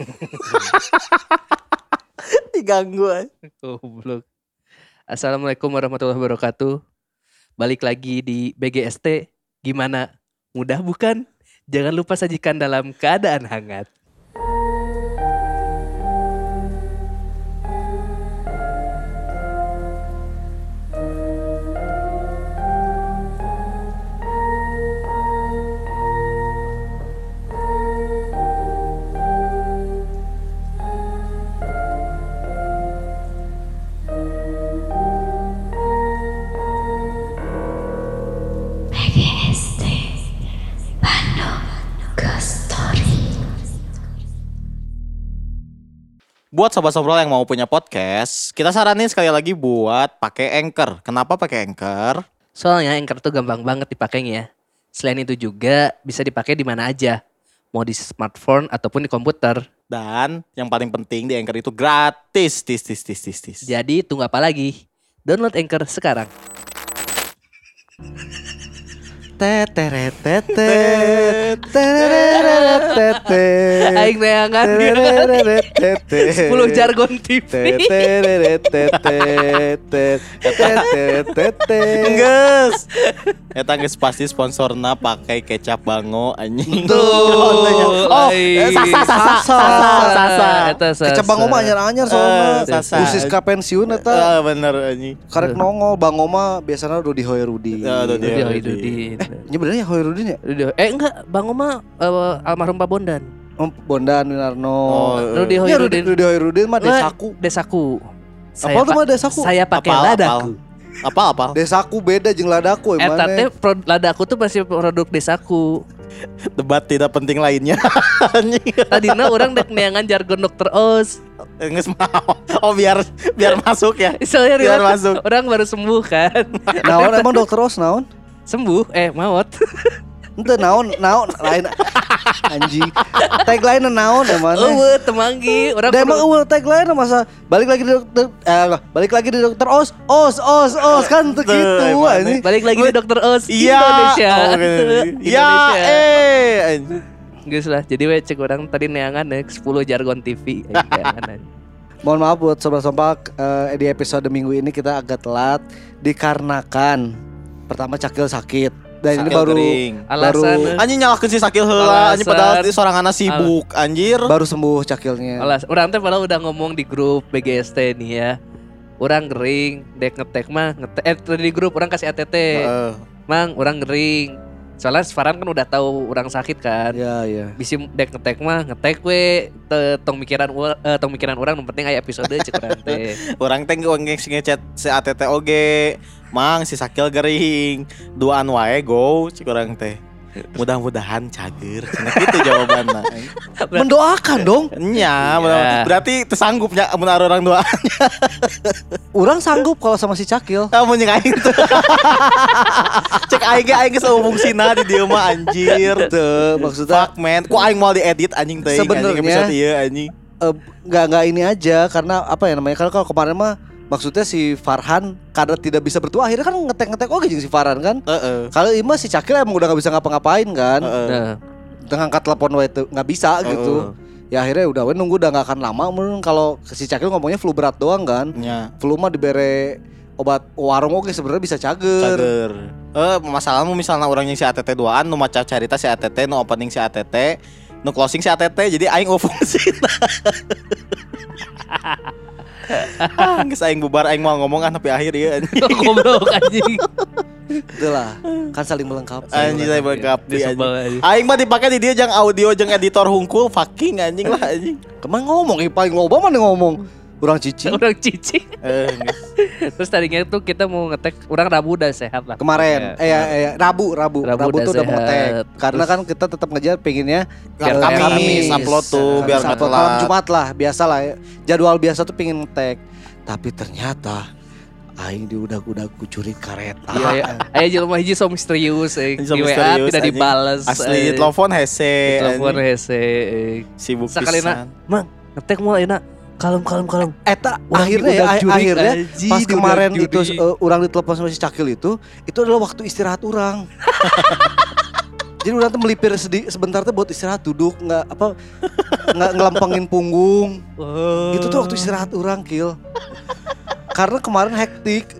Diganggu aja. Goblok. Assalamualaikum warahmatullahi wabarakatuh. Balik lagi di BGST. Gimana? Mudah bukan? Jangan lupa sajikan dalam keadaan hangat. Buat sobat-sobat yang mau punya podcast, kita saranin sekali lagi buat pakai Anchor. Kenapa pakai Anchor? Soalnya Anchor tuh gampang banget dipakainya. Selain itu juga bisa dipakai di mana aja. Mau di smartphone ataupun di komputer. Dan yang paling penting di Anchor itu gratis. Tis, tis, tis, tis, tis. Jadi tunggu apa lagi? Download Anchor sekarang. Aing neangan tetet 10 jargon TV. Enggeus. Eta geus pasti sponsorna pakai kecap bango anjing. Tuh. Oh, eh, sasa sasa sasa. Kecap Bang Oma anyar-anyar Eh, soalnya sasa. Khusus ka pensiun eta Ah, bener anjing. Karek nongol Bang Oma biasanya Rudy Hoyrudi Ya, Rudy Dudi, Hoyrudi. Dudi. Ini bener ya ya? Eh enggak, Bang Oma eh, almarhum Pak Bondan. Om Bondan Winarno Oh, Rudy Ya Rudy, Hoyrudin. Rudy Hoyrudin mah desaku Desaku. Apa tuh mah desaku? Saya pakai ladaku. Apa apa? Desaku beda jeung ladaku Eta teh pro- ladaku tuh masih produk desaku. Debat tidak penting lainnya. Anjing. Tadina orang dek neangan jargon dokter Os. Geus mau. Oh biar biar masuk ya. Soalnya Biar masuk. orang baru sembuh kan. Naon emang dokter Os naon? Sembuh eh maut. Ente naon naon lain anjing. Tagline naon emang? Eueuh temanggi, orang Da emang eueuh tagline masa balik lagi di dokter eh balik lagi di dokter Os. Os os os kan tuh gitu anjing. balik lagi di dokter Os Iya. Indonesia. Oh. Iya, Indonesia. eh. anjing. Geus lah. Jadi we cek orang tadi neangan deh 10 jargon TV. Mohon maaf buat sobat sompak eh, di episode minggu ini kita agak telat dikarenakan pertama Cakil sakit dan ini baru kering. baru Alasan Anjing nyalakeun si Sakil heula anjing padahal di seorang anak sibuk anjir. baru sembuh Cakilnya. Alas, orang teh padahal udah ngomong di grup BGST nih ya. Orang ngering, dek ngetek mah ngetek eh tadi di grup orang kasih ATT. Heeh. Mang, orang ngering. Soalnya Farhan kan udah tahu orang sakit kan. Ya ya. Bisi dek ngetek mah ngetek we te- tong mikiran eh, tong mikiran orang yang penting aya episode cek urang teh. Orang teh ngechat si ATT oge. Mang si Sakil gering. Duaan wae go cik orang teh. Mudah-mudahan cager. Cenah gitu jawabanna. Mendoakan dong. Iya. berarti tersanggupnya mun ada orang dua. Orang sanggup kalau sama si Cakil. Kamu nyek aing tuh. Cek aing ge aing geus fungsina di dieu mah anjir. Tuh, maksudnya Fuck man, ku aing mau diedit anjing teh Sebenarnya- ieu anjing. eh, nggak nggak ini aja karena apa ya namanya kalau kalau kemarin mah maksudnya si Farhan karena tidak bisa bertua akhirnya kan ngetek ngetek oke jeung si Farhan kan Heeh. kalau Ima si Cakil emang udah nggak bisa ngapa-ngapain kan Heeh. Nah, dengan angkat telepon tuh nggak bisa gitu ya akhirnya udah we nunggu udah nggak akan lama mungkin kalau si Cakil ngomongnya flu berat doang kan Nya, flu mah dibere obat warung oke sebenarnya bisa cager cager. Eh, masalahmu misalnya orang yang si ATT duaan nu maca carita si ATT nu opening si ATT nu closing si ATT jadi aing fungsi. Ah, geus aing bubar aing mau ngomong kan tapi akhir ya anjing. goblok anjing. itulah kan saling melengkapi Anjing saya melengkapi anjing. Aing mah dipakai di dia jang audio jang editor hungkul fucking anjing lah anjing. ke mana ngomong Ih, paling loba mana ngomong orang cici Orang cici. Eh. Terus tadinya tuh kita mau ngetek orang Rabu udah sehat lah. kemarin eh, ya, eh, Rabu Rabu Rabu Rabu, udah tuh udah mau ngetek karena kan kita tetap ngejar pengennya Biar eh, Kamis upload tuh, biar Kamis nggak upload. telat. Malam Jumat lah biasa lah ya. jadwal biasa tuh pengen ngetek tapi ternyata Aing di udah udah kucuri kareta Iya, iya. Ayo jelema hiji so misterius eh. So Di WA tidak dibales. Asli eh. telepon hese. Telepon hese. eh. Sibuk Sakalina. pisan. Ngetek mulai enak. Kalem kalem kalem. Eta Urang akhirnya ya akhirnya anjing, pas kemarin juri. itu uh, orang ditelepon sama si Cakil itu itu adalah waktu istirahat orang Jadi orang tuh melipir sedi, sebentar tuh buat istirahat duduk nggak apa nggak ngelampangin punggung. Oh. Gitu tuh waktu istirahat orang kill. Karena kemarin hektik.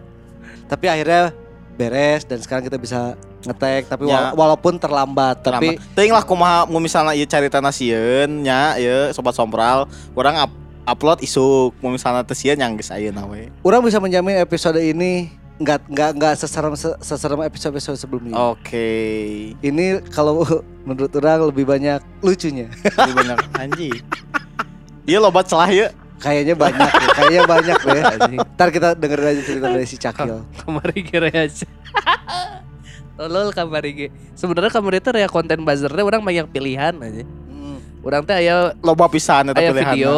Tapi akhirnya beres dan sekarang kita bisa ngetek tapi Ya. wala- walaupun terlambat, tapi Tapi lah kumaha mau misalnya ieu carita nasieun nya ieu sobat sompral urang up, upload isuk mau misalnya teu sieun yang geus ayeuna we. orang bisa menjamin episode ini nggak nggak nggak seserem seserem episode episode sebelumnya. Oke. Ini kalau menurut orang lebih banyak lucunya. Ini bener anjing. Iya lobat celah ya. Kayaknya banyak ya, kayaknya banyak ya. Anjing. Ntar kita dengerin aja cerita dari si Cakil. Kamari rea aja. Tolol kamari ge. Sebenarnya kamari itu rea konten buzzernya orang banyak pilihan aja. Hmm. Orang teh aya Loba pisan eta aya pilihanna. video.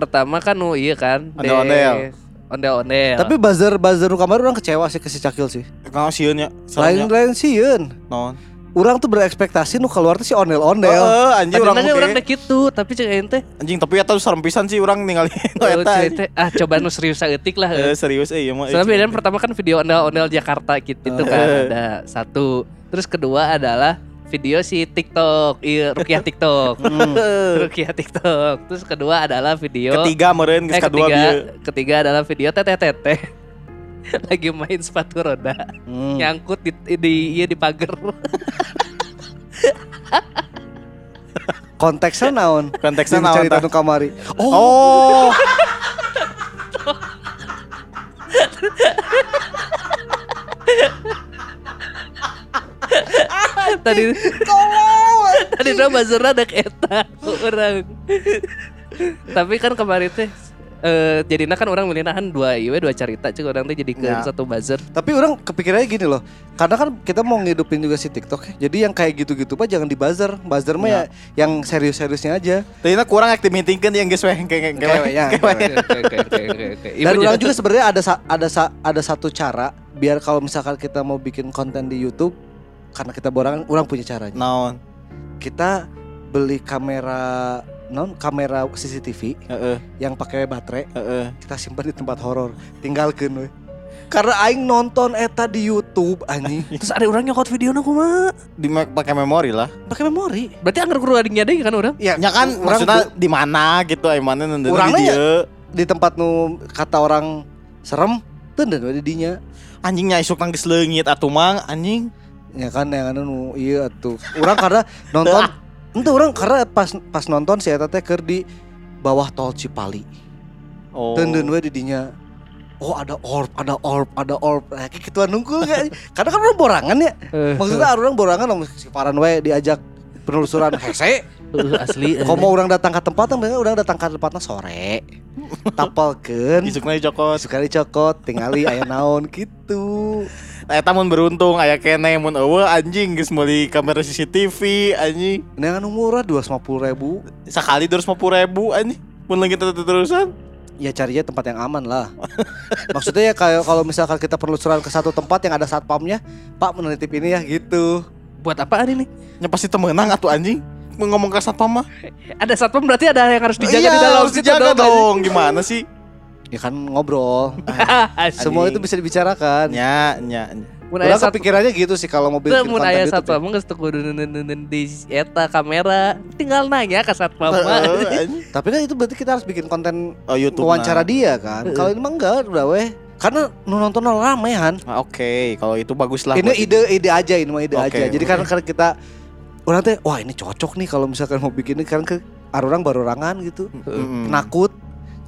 Pertama kan nu iya kan. de- Ondel-ondel. Ondel-ondel. Tapi buzzer buzzer nu kamar orang kecewa sih ke si Cakil sih. Kau sieun ya. Lain lain sieun. Non. Orang tuh berekspektasi nu keluar tuh si ondel-ondel. Heeh, anjing urang Tadinya orang oge. teh gitu, tapi cek teh Anjing tapi eta serem pisan sih urang ningali nu oh, eta. cek teh, ah coba nu serius saeutik lah. Eh, serius eh ieu mah. Soalnya bedanya pertama kan video ondel-ondel Jakarta gitu itu kan Eh. ada satu. Terus kedua adalah video si TikTok, iya Rukiah TikTok. Hmm. Rukiah TikTok. Terus kedua adalah video Ketiga meureun geus eh, kadua ketiga, bieu. ketiga adalah video teteh teteh lagi main sepatu roda Hmm. nyangkut di, di iya di pagar. Konteksnya naon? Konteksnya naon cerita nu kamari. Oh, Oh. Tadi tadi udah buzzer ada eta orang. Tapi kan kemarin teh eh jadinya kan orang milinahan dua iwe dua cerita cek orang teh jadi ke Ya. satu buzzer. tapi orang kepikirannya gini loh. Karena kan kita mau ngidupin juga si TikTok ya. Jadi yang kayak gitu-gitu pak jangan di buzzer. Buzzer mah ya yang serius-seriusnya aja. Tadinya kurang activity-kan yang geus weh kayak Keweknya. Oke, oke, oke, oke, oke. Dan orang juga sebenarnya ada sa- ada sa- ada satu cara biar kalau misalkan kita mau bikin konten di YouTube karena kita borangan, orang punya caranya. naon. Kita beli kamera non kamera CCTV Heeh, yang pakai baterai heeh. kita simpan di tempat horor tinggalkan we karena aing nonton eta di YouTube anjing Terus ada orang nyokot video aku mah. Di pakai memori lah. pakai memori Berarti anggar kudu adingnya deh kan orang. ya, Ya kan orang maksudnya di mana gitu ai mana nonton di ya- di tempat nu kata orang serem we di dinya Anjingnya isuk nangis leungit atuh mang anjing. Ya kan yang anu nu iya tuh. Orang karena nonton ente orang karena pas pas nonton si eta teh keur di bawah tol Cipali. Oh. tenden we di dinya. Oh ada orb, ada orb, ada orb. Nah, Kayak gituan nungkul gak? Karena kan orang borangan ya. Maksudnya orang borangan om si Paran we diajak penelusuran. Hese. Uh, asli. Kalau mau orang datang ke tempat orang datang ke tempatnya sore. Tapalkeun Isukna dicokot. Sekali cokot Tingali aya naon gitu eta mun beruntung aya kene mun eueuh anjing geus meuli kamera CCTV anjing. Ini kan murah 250 ribu Sakali 250 ribu anjing. Mun lagi terusan. Ya carinya tempat yang aman lah Maksudnya ya kayak kalau misalkan kita penelusuran ke satu tempat yang ada satpamnya Pak menitip ini ya gitu Buat apaan ini? Ya pasti temenang atuh anjing. Mau ngomong ke satpam mah. Ada satpam berarti ada yang harus dijaga Iya, di dalam harus dijaga dong. dong. Gimana sih? Ya kan ngobrol. Semua itu bisa dibicarakan nya. nya. Mun aya kepikirannya gitu sih kalau mau bikin mun konten aya ya. satpam geus teu kudu di eta kamera. Tinggal nanya ke satpam. Tapi kan itu berarti kita harus bikin konten Oh, YouTube. wawancara nah. dia kan. Kalau ini mah enggak udah weh. Karena nu nonton rame han. Ah, Oke, kalau itu bagus lah. Ini ide ide aja ini mah ide aja. Jadi oke. kan karena kita orang teh wah ini cocok nih kalau misalkan mau bikin ini kan ke orang baru orangan gitu. Mm-mm. Penakut.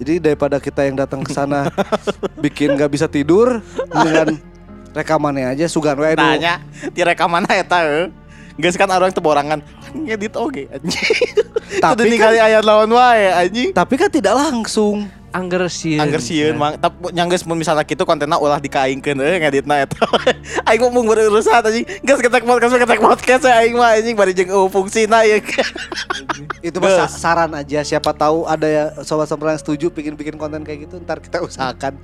Jadi daripada kita yang datang ke sana bikin nggak bisa tidur dengan rekamannya aja sugan we nu. Tanya, di rekaman eta heuh. Geus kan orang teborangan ngedit oge anjing. Tapi kan- kali ayat lawan wae anjing. Tapi kan tidak langsung. Angger sieun. Angger sieun mang tapi yang geus mun misalnya kitu kontenna ulah dikaingkeun euy ngeditna eta. Aing mah mung berurusan anjing. Geus ketek podcast ketek podcast aing mah anjing bari jeung eueuh fungsina ya. Itu mah saran aja siapa tahu ada ya sobat-sobat yang setuju bikin-bikin konten kayak gitu ntar kita usahakan.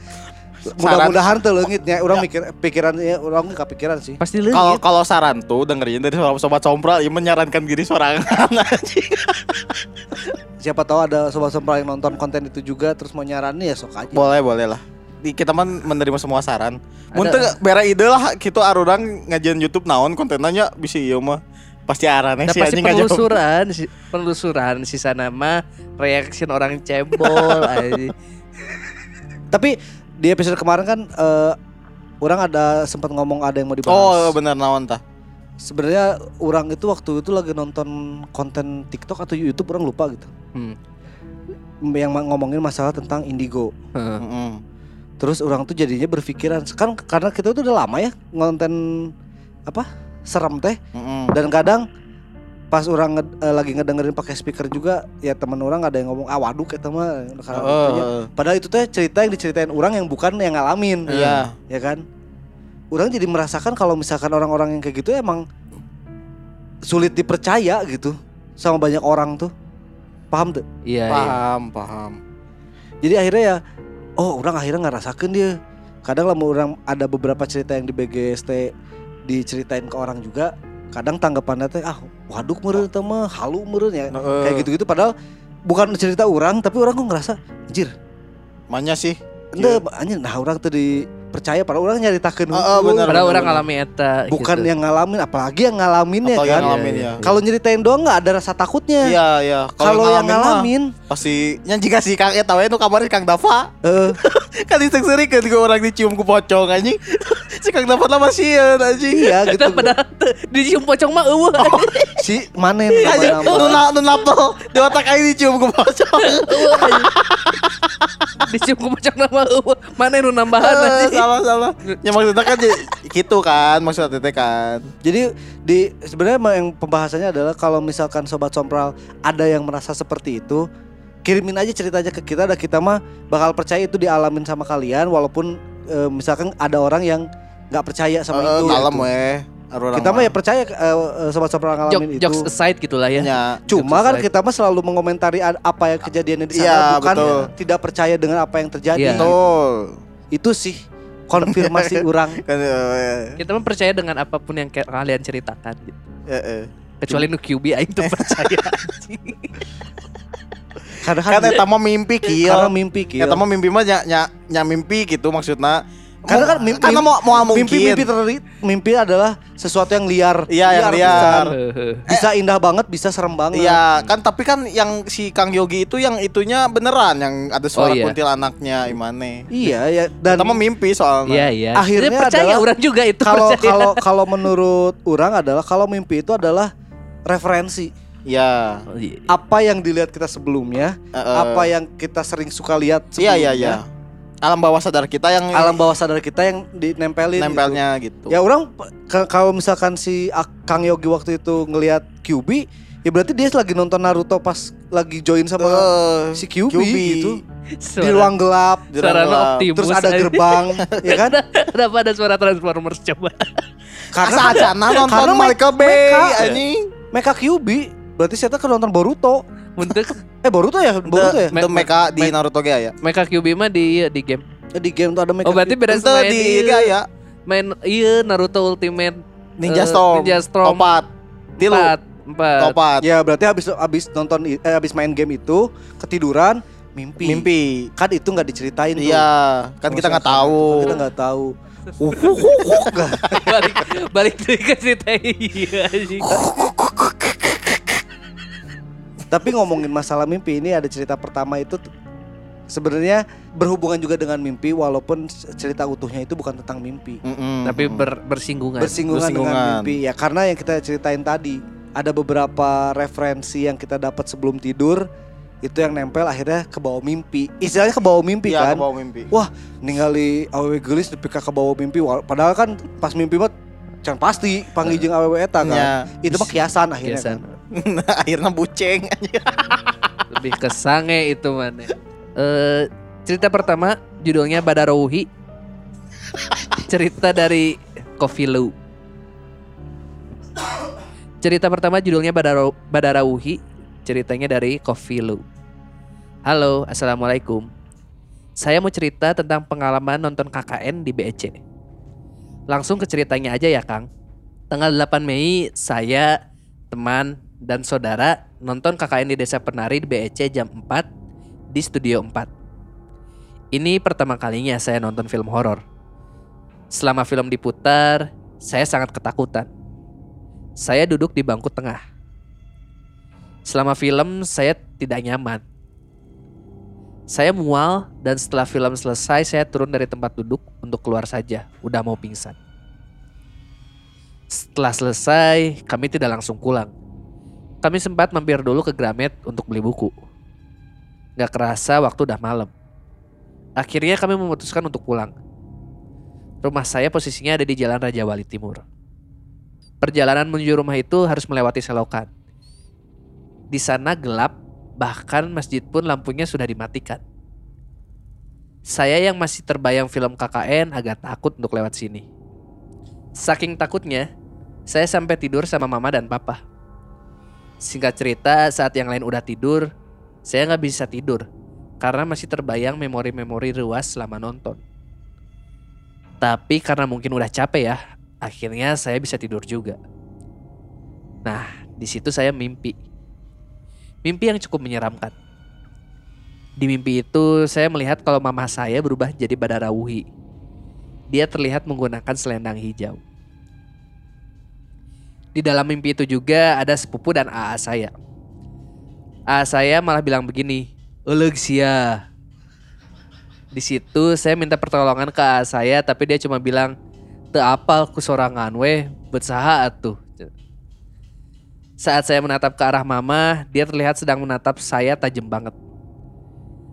Mudah-mudahan tuh leungitnya orang mikir pikirannya orang nggak kepikiran sih. Pasti Kalau leungit. kalau saran tuh dengerin dari sobat sobat sompral ya menyarankan diri sorangan anjing. Siapa tahu ada sobat-sobat yang nonton konten itu juga terus mau nyaranin ya sok aja. Boleh boleh lah. Kita mah menerima semua saran. Mun Ada- teu bere ide lah kitu arurang ngajian YouTube naon kontennya bisa ieu mah. Pasti arane Nah, si pasti penelusuran, si, penelusuran sisa nama, reaction orang cebol. Tapi di episode kemarin kan eh, orang ada sempat ngomong ada yang mau dibahas. Oh bener naon tah. Sebenarnya orang itu waktu itu lagi nonton konten TikTok atau YouTube orang lupa gitu. Hmm. Yang ngomongin masalah tentang indigo. Heeh. Heeh. Terus orang tuh jadinya berpikiran kan karena kita tuh udah lama ya ngonten apa serem teh Heeh. dan kadang pas orang nge- eh, lagi ngedengerin pakai speaker juga ya teman orang ada yang ngomong ah waduh mah karena Heeh. gitu ya. padahal itu teh cerita yang diceritain orang yang bukan yang ngalamin Iya. ya kan orang jadi merasakan kalau misalkan orang-orang yang kayak gitu emang sulit dipercaya gitu sama banyak orang tuh paham tuh Iya, iya. Paham, paham. jadi akhirnya ya oh orang akhirnya nggak rasakan dia kadang lah orang ada beberapa cerita yang di BGST diceritain ke orang juga kadang tanggapannya teh ah waduk meureun teh mah halu meureun ya Heeh. kayak gitu-gitu padahal bukan cerita orang tapi orang kok ngerasa anjir Manya sih. ente anjir nah orang tuh dipercaya padahal orang nyaritakeun Heeh, hungkul. bener. Padahal orang ngalami eta bukan gitu. yang ngalamin apalagi yang ngalaminnya Atau kan yang ngalamin ya. kalau nyeritain doang nggak ada rasa takutnya Iya, iya. kalau yang mah, ngalamin pasti nya jika si Kang eta we nu kabarnya Kang Dava. eh kan disengseri ke orang dicium ku pocong anjing. si Kang Dava lah masih anjing. iya gitu padahal dicium pocong mah eueuh. si manen Aja nama-nama. nu na- nu napel di otak aing dicium ku pocong. dicium mah eueuh. Mana nu nambahan Eh, anjing. salah salah. Ya maksudnya kan gitu kan maksudnya tete kan. Jadi di sebenarnya yang pembahasannya adalah kalau misalkan sobat sompral ada yang merasa seperti itu, kirimin aja ceritanya ke kita dan kita mah bakal percaya itu dialamin sama kalian walaupun eh, misalkan ada orang yang nggak percaya sama Eh, itu. kalem gitu. Arurang Kita mah ya percaya eh, eh, sobat sompral Jok, ngalamin itu. jokes aside gitulah ya. Ya. Cuma kan aside. kita mah selalu mengomentari apa yang kejadiannya di sana Iya, bukan betul. tidak percaya dengan apa yang terjadi. Iya. Betul. Itu sih konfirmasi orang. Kan eh, Kita mah percaya dengan apa pun yang kalian ceritakan gitu. eh, eh. Kecuali nu QB aing tuh percaya. Karena Kan eta mah mimpi kieu. karena mimpi kieu. Eta mah mimpi mah nya, nya mimpi gitu maksudnya. Karena Mau- kan mimpi- karena mau mau mungkin. mimpi-mimpi terli- mimpi adalah sesuatu yang liar. Iya, yang liar. Heeh. Bisa indah banget, bisa serem banget. Iya, kan tapi kan yang si Kang Yogi itu yang itunya beneran yang ada suara Oh, iya. kuntilanaknya imane. Iya, ya dan mah mimpi soalnya. Iya iya. Akhirnya Dia percaya adalah- orang juga itu kalau percaya. kalau kalau menurut orang adalah kalau mimpi itu adalah referensi. Iya. Iya. Apa yang dilihat kita sebelumnya, eh. apa yang kita sering suka lihat Iya sebelumnya. iya iya. Alam bawah sadar kita yang Alam bawah sadar kita yang dinempelin gitu. nempelnya gitu. Ya orang kalau misalkan si Kang Yogi waktu itu ngelihat QB, ya berarti dia lagi nonton Naruto pas lagi join sama Eh, si QB, QB. gitu. Di Suara- ruang gelap, Di ruang gelap. Optimus terus ada gerbang, ya kan? Kenapa ada suara Transformers coba? Karena Asa acana nonton karena Michael. Bay anjing. Mecha QB, berarti saya tuh nonton Boruto. Untuk Eh Boruto ya, Boruto ya. Me- Mecha di Naruto ge ya. Mecha QB mah di di game. Eh, Di game tuh ada Mecha. Oh berarti Ente sama main di ge ya. main iya Naruto Ultimate Ninja eh, Storm. Ninja Storm Opat. Tilu. empat empat. Opat. Ya berarti habis habis nonton eh, habis main game itu ketiduran mimpi. Mimpi. Kan itu nggak diceritain tuh. Iya, kan kita nggak tahu. Kan kita nggak tahu. balik balik ke cerita iya anjing. Tapi ngomongin masalah mimpi ini ada cerita pertama itu sebenarnya berhubungan juga dengan mimpi walaupun cerita utuhnya itu bukan tentang mimpi. Mm-mm. Tapi ber- bersinggungan. Bersinggungan, dengan Bersinggungan. mimpi ya karena yang kita ceritain tadi ada beberapa referensi yang kita dapat sebelum tidur itu yang nempel akhirnya ke bawah mimpi. Istilahnya ke bawah mimpi Iya, kan. ke bawah mimpi. Wah, ningali awewe gelis ka ke bawah mimpi padahal kan pas mimpi mah can pasti panggil awewe eta kan. Ya. Itu mah kiasan akhirnya Biasa. kan. Akhirnya buceng. Lebih ke sange itu mana. Eh cerita pertama judulnya Badarouhi. cerita dari Coffee Lu. Cerita pertama judulnya Badaro Badarauhi. Ceritanya dari Coffee Lu. Halo, assalamualaikum. Saya mau cerita tentang pengalaman nonton KKN di BEC. Langsung ke ceritanya aja ya, Kang. Tanggal 8 Mei, saya, teman, dan saudara nonton KKN di Desa Penari di BEC jam 4 di Studio 4. Ini pertama kalinya saya nonton film horor. Selama film diputar, saya sangat ketakutan. Saya duduk di bangku tengah. Selama film saya tidak nyaman. Saya mual dan setelah film selesai saya turun dari tempat duduk untuk keluar saja. Udah mau pingsan. Setelah selesai, kami tidak langsung pulang. Kami sempat mampir dulu ke Gramet untuk beli buku. Gak kerasa waktu udah malam. Akhirnya kami memutuskan untuk pulang. Rumah saya posisinya ada di Jalan Raja Wali Timur. Perjalanan menuju rumah itu harus melewati selokan. Di sana gelap, bahkan masjid pun lampunya sudah dimatikan. Saya yang masih terbayang film KKN agak takut untuk lewat sini. Saking takutnya, saya sampai tidur sama mama dan papa. Singkat cerita, saat yang lain udah tidur, saya nggak bisa tidur karena masih terbayang memori-memori ruas selama nonton. Tapi karena mungkin udah capek ya, akhirnya saya bisa tidur juga. Nah, di situ saya mimpi. Mimpi yang cukup menyeramkan. Di mimpi itu saya melihat kalau mama saya berubah jadi Badara Wuhi. Dia terlihat menggunakan selendang hijau. Di dalam mimpi itu juga ada sepupu dan AA saya. AA saya malah bilang begini, "Eleg sia." Di situ saya minta pertolongan ke AA saya tapi dia cuma bilang, "Teu apal ku sorangan we, betsaha atuh." Saat saya menatap ke arah mama, dia terlihat sedang menatap saya tajam banget.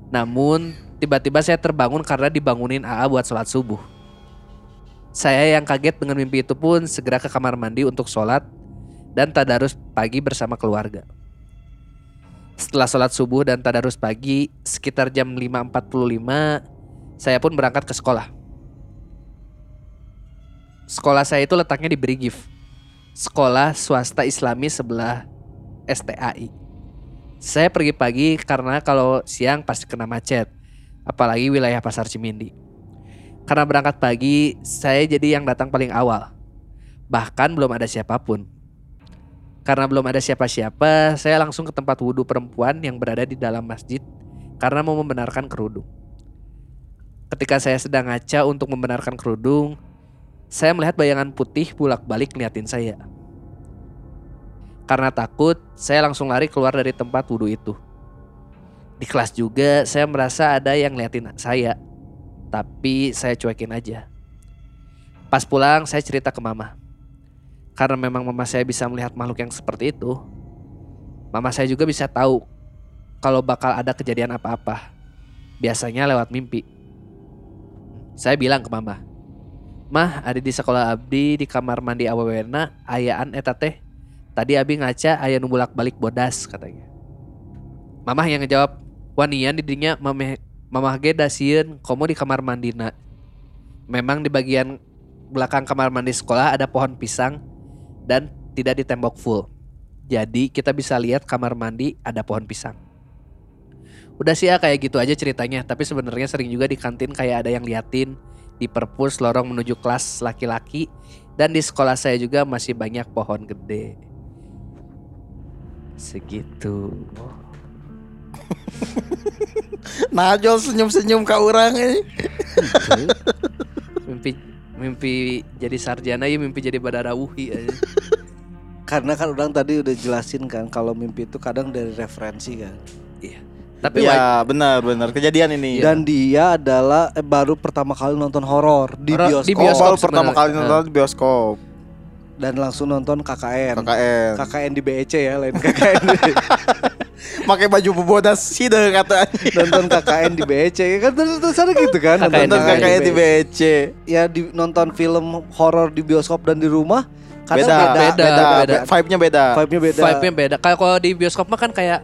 Namun, tiba-tiba saya terbangun karena dibangunin AA buat sholat subuh. Saya yang kaget dengan mimpi itu pun segera ke kamar mandi untuk sholat dan tadarus pagi bersama keluarga. Setelah sholat subuh dan tadarus pagi, sekitar jam 5.45, saya pun berangkat ke sekolah. Sekolah saya itu letaknya di Brigif, sekolah swasta islami sebelah STAI. Saya pergi pagi karena kalau siang pasti kena macet, apalagi wilayah pasar Cimindi. Karena berangkat pagi, saya jadi yang datang paling awal. Bahkan belum ada siapa pun. Karena belum ada siapa-siapa, saya langsung ke tempat wudhu perempuan yang berada di dalam masjid karena mau membenarkan kerudung. Ketika saya sedang ngaca untuk membenarkan kerudung, saya melihat bayangan putih bolak-balik ngeliatin saya. Karena takut, saya langsung lari keluar dari tempat wudhu itu. Di kelas juga, saya merasa ada yang ngeliatin saya. Tapi saya cuekin aja. Pas pulang, saya cerita ke mama. Karena memang mama saya bisa melihat makhluk yang seperti itu, mama saya juga bisa tahu kalau bakal ada kejadian apa-apa. Biasanya lewat mimpi. Saya bilang ke mama, Mah, ada di sekolah abdi di kamar mandi awewena ayaan eta teh. Tadi abi ngaca aya nu bolak-balik bodas katanya. Mamah yang ngejawab, "Wanian didinya mameh mamah ge dasieun komo di kamar mandina." Memang di bagian belakang kamar mandi sekolah ada pohon pisang dan tidak di tembok full. Jadi kita bisa lihat kamar mandi ada pohon pisang. Udah sih ya kayak gitu aja ceritanya, tapi sebenarnya sering juga di kantin kayak ada yang liatin di perpus lorong menuju kelas laki-laki dan di sekolah saya juga masih banyak pohon gede. Segitu. Najol senyum-senyum ke orang ini. mimpi mimpi jadi sarjana ya mimpi jadi badara wuhi aja. Karena kan orang tadi udah jelasin kan kalau mimpi itu kadang dari referensi kan. Iya. Tapi Ya benar benar kejadian ini. Dan dia adalah eh, baru pertama kali nonton horor di bioskop, di bioskop. Pertama kali nonton di bioskop dan langsung nonton KKN. KKN. KKN di BEC ya, lain KKN. Pakai baju bodas sih deh kata. nonton KKN di BEC kan terus terus ada gitu kan KKN Nonton KKN di BC. ya di nonton film horor di bioskop dan di rumah kadang Beda, beda, beda, beda, beda. Vibe-nya beda. vibe-nya beda. vibe-nya beda. Kayak kalau di bioskop mah kan kayak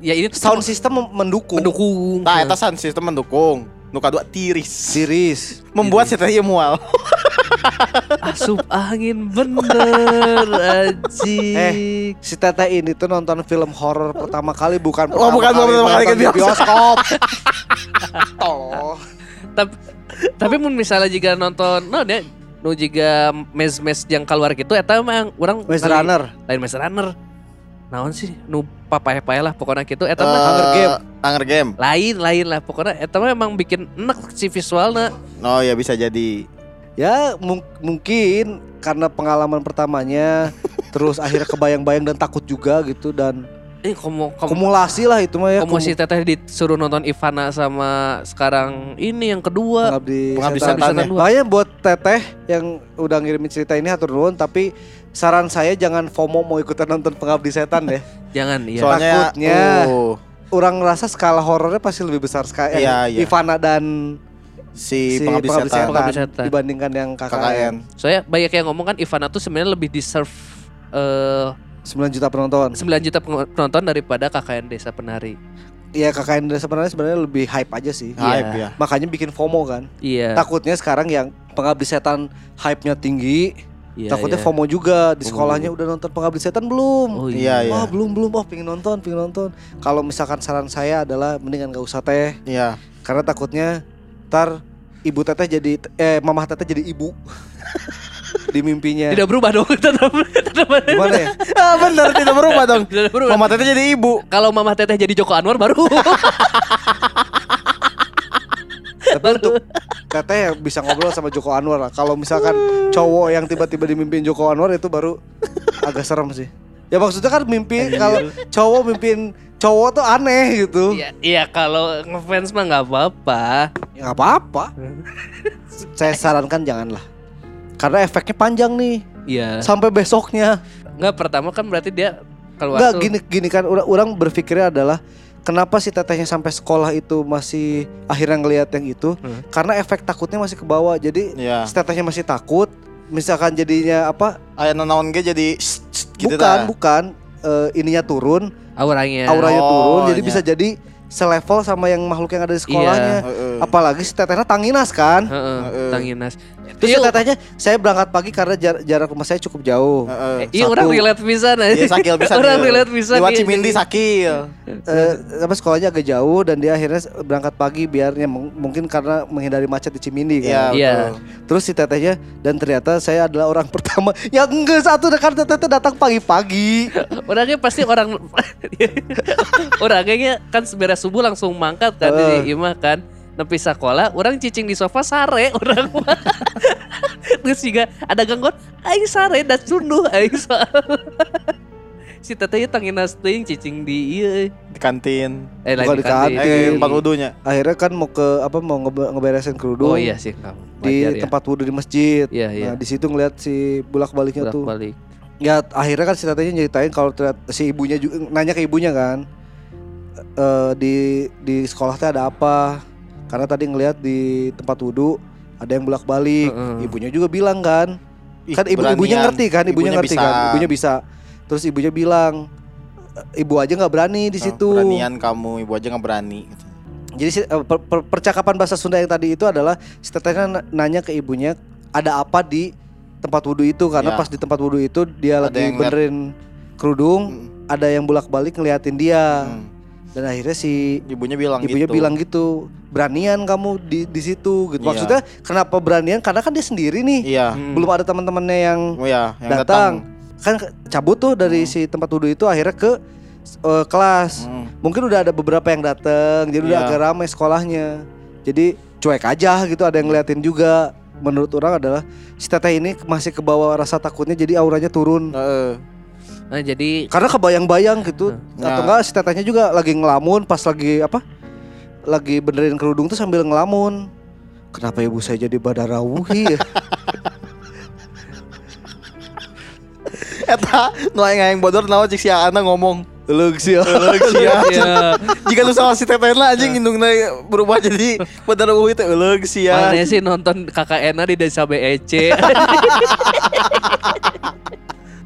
ya ini tuh Sound system mendukung. mendukung. Nah, eta sound system mendukung. Nuka dua tiris. Series. Membuat si teh mual. Asup angin bener anjing. Eh, Si Tete ini tuh nonton film horor pertama kali bukan Oh, bukan pertama kali ke nonton di bioskop. Tolong. tapi tapi mun misalnya jika nonton no dia nu jika mes-mes yang keluar gitu eta emang orang Maze kali- Runner. lain Maze Runner. Naon sih nu papae-pae lah pokoknya gitu eta mah Hunger Game. Hunger Game. lain lain lah pokoknya eta mah emang bikin enak si visualnya. Oh ya bisa jadi. Ya mung- mungkin karena pengalaman pertamanya terus akhirnya kebayang-bayang dan takut juga gitu dan Eh komo komo kumulasi lah itu mah ya komo si kumu- teteh disuruh nonton Ivana sama sekarang ini yang kedua. pengabdi Pengabdi setan. setan ya. Makanya buat teteh yang udah ngirimin cerita ini hatur nuhun tapi saran saya jangan FOMO mau ikutan nonton pengabdi setan deh. Jangan iya. Soalnya Takutnya. uh, Orang ngerasa skala horornya pasti lebih besar sekali. Iya, iya. Ivana dan si, si pengabdi, pengabdi, setan, setan, Pengabdi setan. dibandingkan yang KKN. KKN. Soalnya banyak yang ngomong kan Ivana tuh sebenarnya lebih deserve eh 9 juta penonton. 9 juta penonton daripada KKN Desa Penari. Iya KKN dan sebenarnya sebenarnya lebih hype aja sih. Hype ya. Makanya bikin FOMO kan. Iya. Takutnya sekarang yang pengabdi setan hype-nya tinggi, iya, takutnya iya. FOMO juga di sekolahnya udah nonton pengabdi setan belum? Oh Iya, iya. iya. Oh belum belum oh pengen nonton pengen nonton. Kalau misalkan saran saya adalah mendingan gak usah teh Iya. karena takutnya ntar ibu teteh jadi eh mamah teteh jadi ibu di mimpinya. Tidak berubah dong. tetap tetap Gimana ya? Ah benar tidak berubah dong. Tidak berubah. Mama Teteh jadi ibu. Kalau Mama Teteh jadi Joko Anwar baru. Tapi untuk teteh yang bisa ngobrol sama Joko Anwar lah. Kalau misalkan cowok yang tiba-tiba dimimpin Joko Anwar itu baru agak serem sih. Ya maksudnya kan mimpi kalau cowok mimpin cowok tuh aneh gitu. Iya, iya kalau ngefans mah nggak apa-apa. Ya nggak apa-apa. Saya sarankan janganlah. Karena efeknya panjang nih Iya. sampai besoknya. Nggak pertama kan berarti dia keluar Enggak tuh. gini gini kan orang, orang berpikirnya adalah kenapa si tetehnya sampai sekolah itu masih akhirnya ngelihat yang itu? Hmm. Karena efek takutnya masih ke bawah. Jadi Iya. si tetehnya masih takut. Misalkan jadinya apa? Aya nanaon ge jadi shh, shh, gitu bukan, dah. bukan eh, ininya turun, auranya. auranya Oh, turun. Jadi iya. bisa jadi selevel sama yang makhluk yang ada di sekolahnya. Heeh. Apalagi si tetehnya tanginas kan. Heeh, Heeh. Tanginas. Terus Iya, tetehnya saya berangkat pagi karena jar- jarak rumah saya cukup jauh. Heeh. Iya Satu. orang relate bisa nih. Iya sakil bisa Orang dia. relate bisa Lewat dia. Cimindi sakil. eh apa sekolahnya agak jauh dan dia akhirnya berangkat pagi biarnya mung- mungkin karena menghindari macet di Cimindi Iya kan. Iya. betul. Terus si tetehnya dan ternyata saya adalah orang pertama yang enggak satu dekat teteh datang pagi-pagi. Orangnya pasti orang orangnya kan beres subuh langsung mangkat kan Heeh. di imah kan. Nepi sekolah, orang cicing di sofa sare orang mah. Terus juga ada gangguan, aing sare dan sunduh aing soal. si tetehnya tanginas teuing cicing di ieu. Di kantin. Eh Bukan di kantin. Eh tempat wudunya. Akhirnya kan mau ke apa mau ngebe- ngeberesin kerudung Oh iya sih kamu. di ya. tempat wudhu di masjid. Iya, iya. Nah, di situ ngeliat si bulak-baliknya tuh. balik. Ya akhirnya kan si tetehnya nyeritain kalau si ibunya juga nanya ke ibunya kan. eh di di sekolah teh ada apa? Karena tadi ngeliat di tempat wudhu ada yang bolak-balik. Heeh. Ibunya juga bilang kan. Ih, kan ibu ibunya ngerti kan, ibunya, ngerti bisa. kan, ibunya bisa. Terus ibunya bilang, "E, ibu aja nggak berani di Oh, situ. Beranian kamu, ibu aja nggak berani. gitu. Jadi eh, per- per- percakapan bahasa Sunda yang tadi itu adalah si tetehnya na- nanya ke ibunya ada apa di tempat wudhu itu karena Ya. pas di tempat wudhu itu dia Ada lagi liat- benerin kerudung, Hmm. ada yang bolak-balik ngeliatin dia. Hmm. Dan akhirnya si Ibunya bilang ibunya gitu. bilang gitu, beranian kamu di di situ gitu. Iya. Maksudnya kenapa beranian? Karena kan dia sendiri nih. Iya. Hmm. Belum ada teman-temannya yang Oh ya, yang datang. datang. kan cabut tuh dari si tempat wudhu itu akhirnya ke eh, kelas. Hmm. Mungkin udah ada beberapa yang datang, jadi udah Iya. agak ramai sekolahnya. Jadi cuek aja gitu, ada yang ngeliatin juga. Menurut orang adalah si teteh ini masih ke bawah rasa takutnya, jadi auranya turun. Heeh. Nah, jadi Karena kebayang-bayang gitu. Nah. Atau enggak si tetehnya juga lagi ngelamun pas lagi apa? Lagi benerin kerudung tuh sambil ngelamun. Kenapa ibu saya jadi badarawuhi ya? Eta nu aing aing bodor naon cik si Ana ngomong. Leug sih. Ya Jika lu sama si Tetena anjing indungna berubah jadi bener uwi teh euleug sia. Mana sih nonton KKN di desa BEC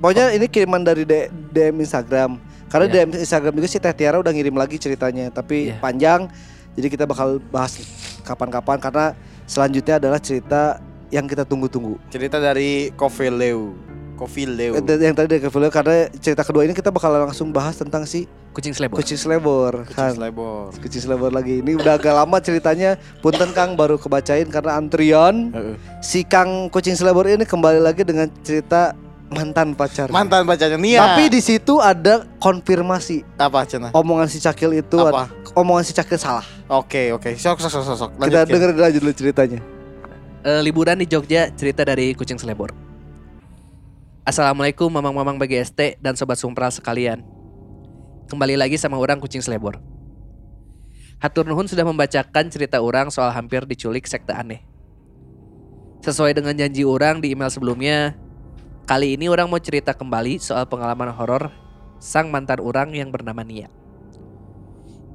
Pokoknya ini kiriman dari D- DM Instagram. Karena Iya. DM Instagram juga si Teh Tiara udah ngirim lagi ceritanya, tapi Iya. panjang. Jadi kita bakal bahas kapan-kapan karena selanjutnya adalah cerita yang kita tunggu-tunggu. Cerita dari Coffee Leo. Coffee Leo. Eh, Yang tadi dari Kevin karena cerita kedua ini kita bakal langsung bahas tentang si Kucing selebor kucing selebor. kan. Slebor. Kucing selebor lagi. Ini udah agak lama ceritanya. Punten Kang baru kebacain karena antrian. Heeh. Si Kang kucing selebor ini kembali lagi dengan cerita mantan pacar. Mantan bacanya Nia. Tapi di situ ada konfirmasi apa cenah? omongan si Cakil itu Apa? omongan si Cakil salah. Oke, oke. Sok sok sok sok. Lanjut, Kita dengerin aja dulu ceritanya. Eh, Liburan di Jogja cerita dari kucing selebor Assalamualaikum mamang-mamang BGST dan sobat sumpral sekalian. Kembali lagi sama orang kucing selebor. Hatur Nuhun sudah membacakan cerita orang soal hampir diculik sekte aneh. Sesuai dengan janji orang di email sebelumnya, kali ini orang mau cerita kembali soal pengalaman horor sang mantan orang yang bernama Nia.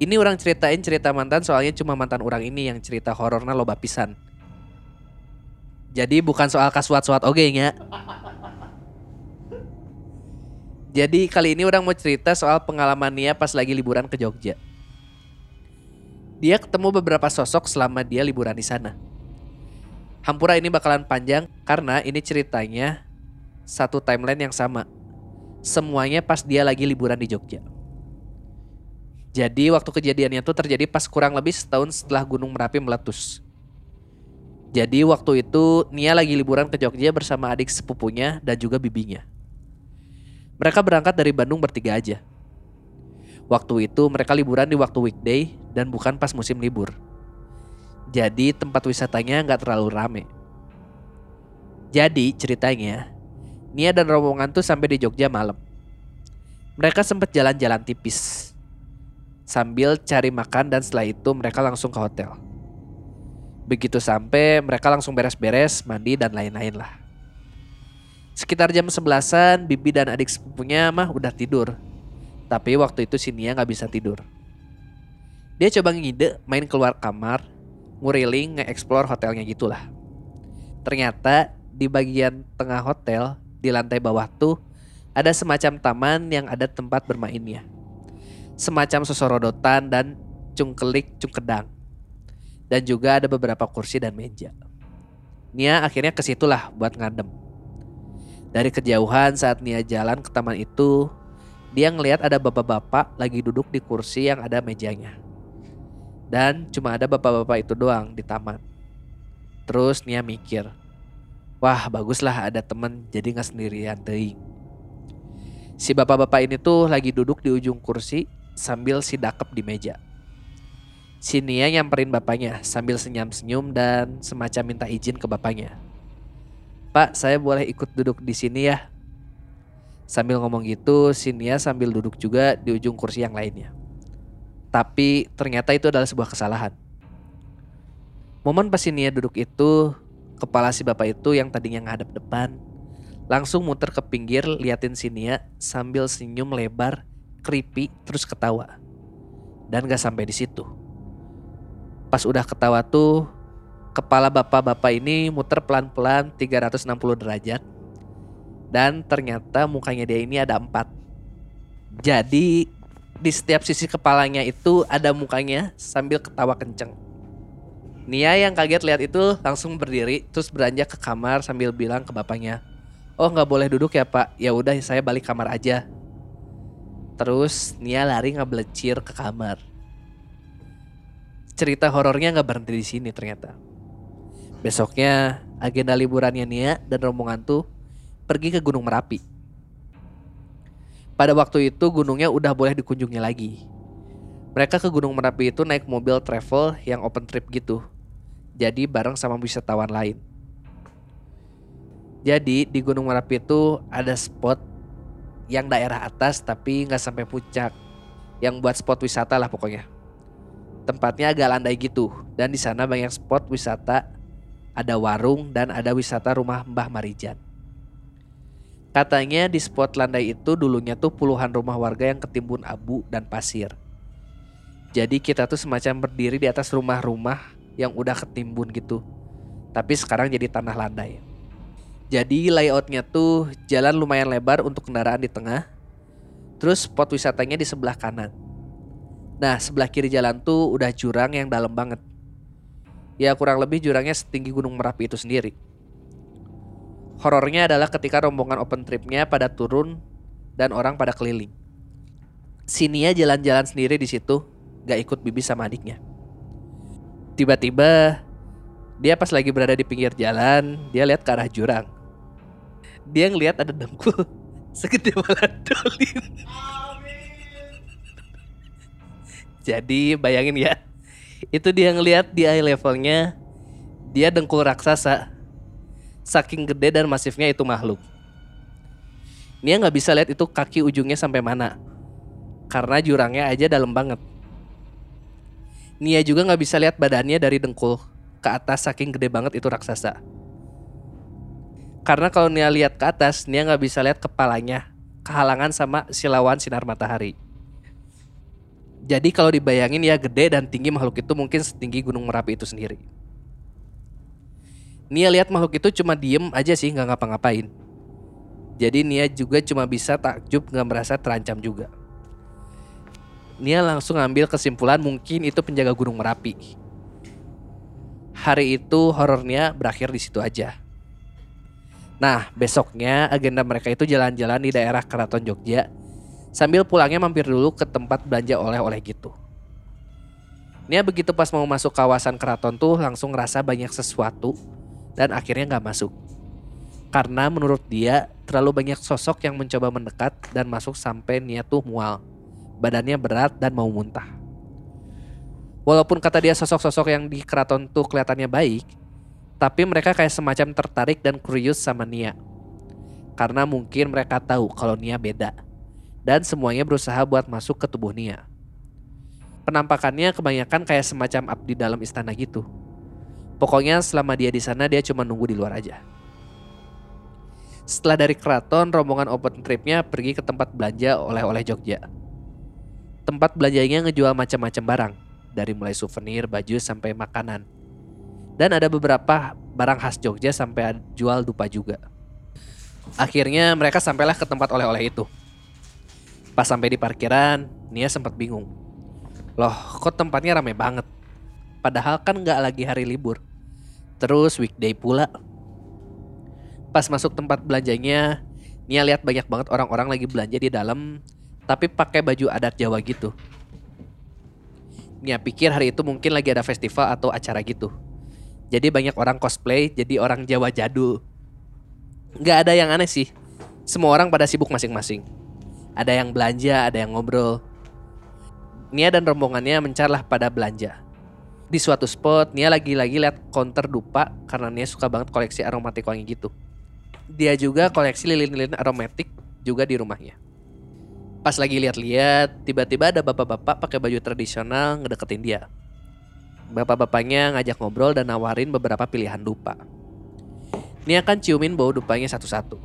Ini orang ceritain cerita mantan soalnya cuma mantan orang ini yang cerita horornya loba pisan. Jadi bukan soal kasuat-suat oge nya. Jadi kali ini orang mau cerita soal pengalaman Nia pas lagi liburan ke Jogja. Dia ketemu beberapa sosok selama dia liburan di sana. Hampura ini bakalan panjang karena ini ceritanya satu timeline yang sama. Semuanya pas dia lagi liburan di Jogja. Jadi waktu kejadiannya tuh terjadi pas kurang lebih setahun setelah Gunung Merapi meletus. Jadi waktu itu Nia lagi liburan ke Jogja bersama adik sepupunya dan juga bibinya. Mereka berangkat dari Bandung bertiga aja. Waktu itu mereka liburan di waktu weekday dan bukan pas musim libur. Jadi tempat wisatanya nggak terlalu rame. Jadi ceritanya, Nia dan rombongan tuh sampai di Jogja malam. Mereka sempat jalan-jalan tipis sambil cari makan dan setelah itu mereka langsung ke hotel. Begitu sampai mereka langsung beres-beres, mandi dan lain-lain lah. Sekitar jam sebelasan, Bibi dan adik sepupunya mah udah tidur. Tapi waktu itu si Nia gak bisa tidur. Dia coba ngide main keluar kamar, nguriling, nge-explore hotelnya gitulah. Ternyata di bagian tengah hotel, di lantai bawah tuh, ada semacam taman yang ada tempat bermainnya. Semacam sosorodotan dan cungkelik cungkedang. Dan juga ada beberapa kursi dan meja. Nia akhirnya ke situlah buat ngadem. Dari kejauhan saat Nia jalan ke taman itu, dia ngelihat ada bapak-bapak lagi duduk di kursi yang ada mejanya. Dan cuma ada bapak-bapak itu doang di taman. Terus Nia mikir, wah baguslah ada temen jadi nggak sendirian teing. Si bapak-bapak ini tuh lagi duduk di ujung kursi sambil si dakep di meja. Si Nia nyamperin bapaknya sambil senyum-senyum dan semacam minta izin ke bapaknya. Pak, saya boleh ikut duduk di sini ya? Sambil ngomong gitu, si Nia sambil duduk juga di ujung kursi yang lainnya. Tapi ternyata itu adalah sebuah kesalahan. Momen pas si Nia duduk itu, kepala si bapak itu yang tadinya ngadep depan, langsung muter ke pinggir liatin si Nia sambil senyum lebar, creepy, terus ketawa. Dan gak sampai di situ. Pas udah ketawa tuh, kepala bapak-bapak ini muter pelan-pelan 360 derajat. Dan ternyata mukanya dia ini ada empat. Jadi di setiap sisi kepalanya itu ada mukanya sambil ketawa kenceng. Nia yang kaget lihat itu langsung berdiri terus beranjak ke kamar sambil bilang ke bapaknya, "Oh nggak boleh duduk ya pak? Ya udah saya balik kamar aja." Terus Nia lari ngebelecir ke kamar. Cerita horornya nggak berhenti di sini ternyata. Besoknya agenda liburannya Nia dan rombongan tuh pergi ke Gunung Merapi. Pada waktu itu gunungnya udah boleh dikunjungi lagi. Mereka ke Gunung Merapi itu naik mobil travel yang open trip gitu. Jadi bareng sama wisatawan lain. Jadi di Gunung Merapi itu ada spot yang daerah atas tapi nggak sampai puncak. Yang buat spot wisata lah pokoknya. Tempatnya agak landai gitu dan di sana banyak spot wisata ada warung dan ada wisata rumah Mbah Marijan. Katanya di spot landai itu dulunya tuh puluhan rumah warga yang ketimbun abu dan pasir. Jadi kita tuh semacam berdiri di atas rumah-rumah yang udah ketimbun gitu. Tapi sekarang jadi tanah landai. Jadi layoutnya tuh jalan lumayan lebar untuk kendaraan di tengah. Terus spot wisatanya di sebelah kanan. Nah sebelah kiri jalan tuh udah jurang yang dalam banget ya kurang lebih jurangnya setinggi Gunung Merapi itu sendiri. Horornya adalah ketika rombongan open tripnya pada turun dan orang pada keliling. Sinia jalan-jalan sendiri di situ, gak ikut bibi sama adiknya. Tiba-tiba dia pas lagi berada di pinggir jalan, dia lihat ke arah jurang. Dia ngelihat ada dengkul segede baladolin. Jadi bayangin ya, itu dia ngelihat di eye levelnya dia dengkul raksasa saking gede dan masifnya itu makhluk Nia nggak bisa lihat itu kaki ujungnya sampai mana. Karena jurangnya aja dalam banget. Nia juga nggak bisa lihat badannya dari dengkul ke atas saking gede banget itu raksasa. Karena kalau Nia lihat ke atas, Nia nggak bisa lihat kepalanya, kehalangan sama silawan sinar matahari. Jadi kalau dibayangin ya gede dan tinggi makhluk itu mungkin setinggi gunung Merapi itu sendiri. Nia lihat makhluk itu cuma diem aja sih nggak ngapa-ngapain. Jadi Nia juga cuma bisa takjub nggak merasa terancam juga. Nia langsung ambil kesimpulan mungkin itu penjaga gunung Merapi. Hari itu horor Nia berakhir di situ aja. Nah, besoknya agenda mereka itu jalan-jalan di daerah Keraton Jogja sambil pulangnya mampir dulu ke tempat belanja oleh-oleh gitu. Nia begitu pas mau masuk kawasan keraton tuh langsung ngerasa banyak sesuatu dan akhirnya nggak masuk. Karena menurut dia terlalu banyak sosok yang mencoba mendekat dan masuk sampai Nia tuh mual. Badannya berat dan mau muntah. Walaupun kata dia sosok-sosok yang di keraton tuh kelihatannya baik, tapi mereka kayak semacam tertarik dan kurius sama Nia. Karena mungkin mereka tahu kalau Nia beda. Dan semuanya berusaha buat masuk ke tubuh Nia. Penampakannya kebanyakan kayak semacam abdi dalam istana gitu. Pokoknya selama dia di sana dia cuma nunggu di luar aja. Setelah dari keraton, rombongan open tripnya pergi ke tempat belanja oleh-oleh Jogja. Tempat belanjanya ngejual macam-macam barang, dari mulai souvenir, baju sampai makanan. Dan ada beberapa barang khas Jogja sampai jual dupa juga. Akhirnya mereka sampailah ke tempat oleh-oleh itu. Pas sampai di parkiran, Nia sempat bingung. Loh, kok tempatnya ramai banget? Padahal kan nggak lagi hari libur. Terus weekday pula. Pas masuk tempat belanjanya, Nia lihat banyak banget orang-orang lagi belanja di dalam, tapi pakai baju adat Jawa gitu. Nia pikir hari itu mungkin lagi ada festival atau acara gitu. Jadi banyak orang cosplay jadi orang Jawa jadul. Nggak ada yang aneh sih. Semua orang pada sibuk masing-masing. Ada yang belanja, ada yang ngobrol. Nia dan rombongannya mencarlah pada belanja. Di suatu spot, Nia lagi-lagi lihat counter dupa karena Nia suka banget koleksi aromatik wangi gitu. Dia juga koleksi lilin-lilin aromatik juga di rumahnya. Pas lagi lihat-lihat, tiba-tiba ada bapak-bapak pakai baju tradisional ngedeketin dia. Bapak-bapaknya ngajak ngobrol dan nawarin beberapa pilihan dupa. Nia kan ciumin bau dupanya satu-satu.